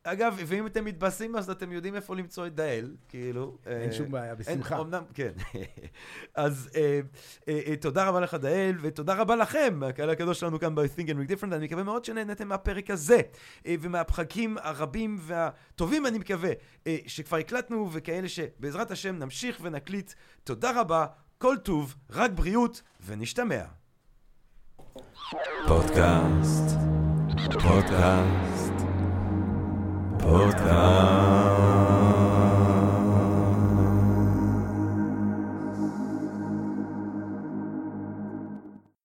ואגב, ואם אתם מתבאסים אז אתם יודעים איפה למצוא את דאל, כאילו. אין אה, שום בעיה, בשמחה. אמנם, כן. אז אה, אה, תודה רבה לך דאל, ותודה רבה לכם, הקהל הקדוש שלנו כאן ב-Think and Make Different, אני מקווה מאוד שנהנתם מהפרק הזה, ומהפחקים הרבים והטובים, אני מקווה, שכבר הקלטנו, וכאלה שבעזרת השם נמשיך ונקליט. תודה רבה, כל טוב, רק בריאות, ונשתמע. פודקאסט, פודקאסט, אותם.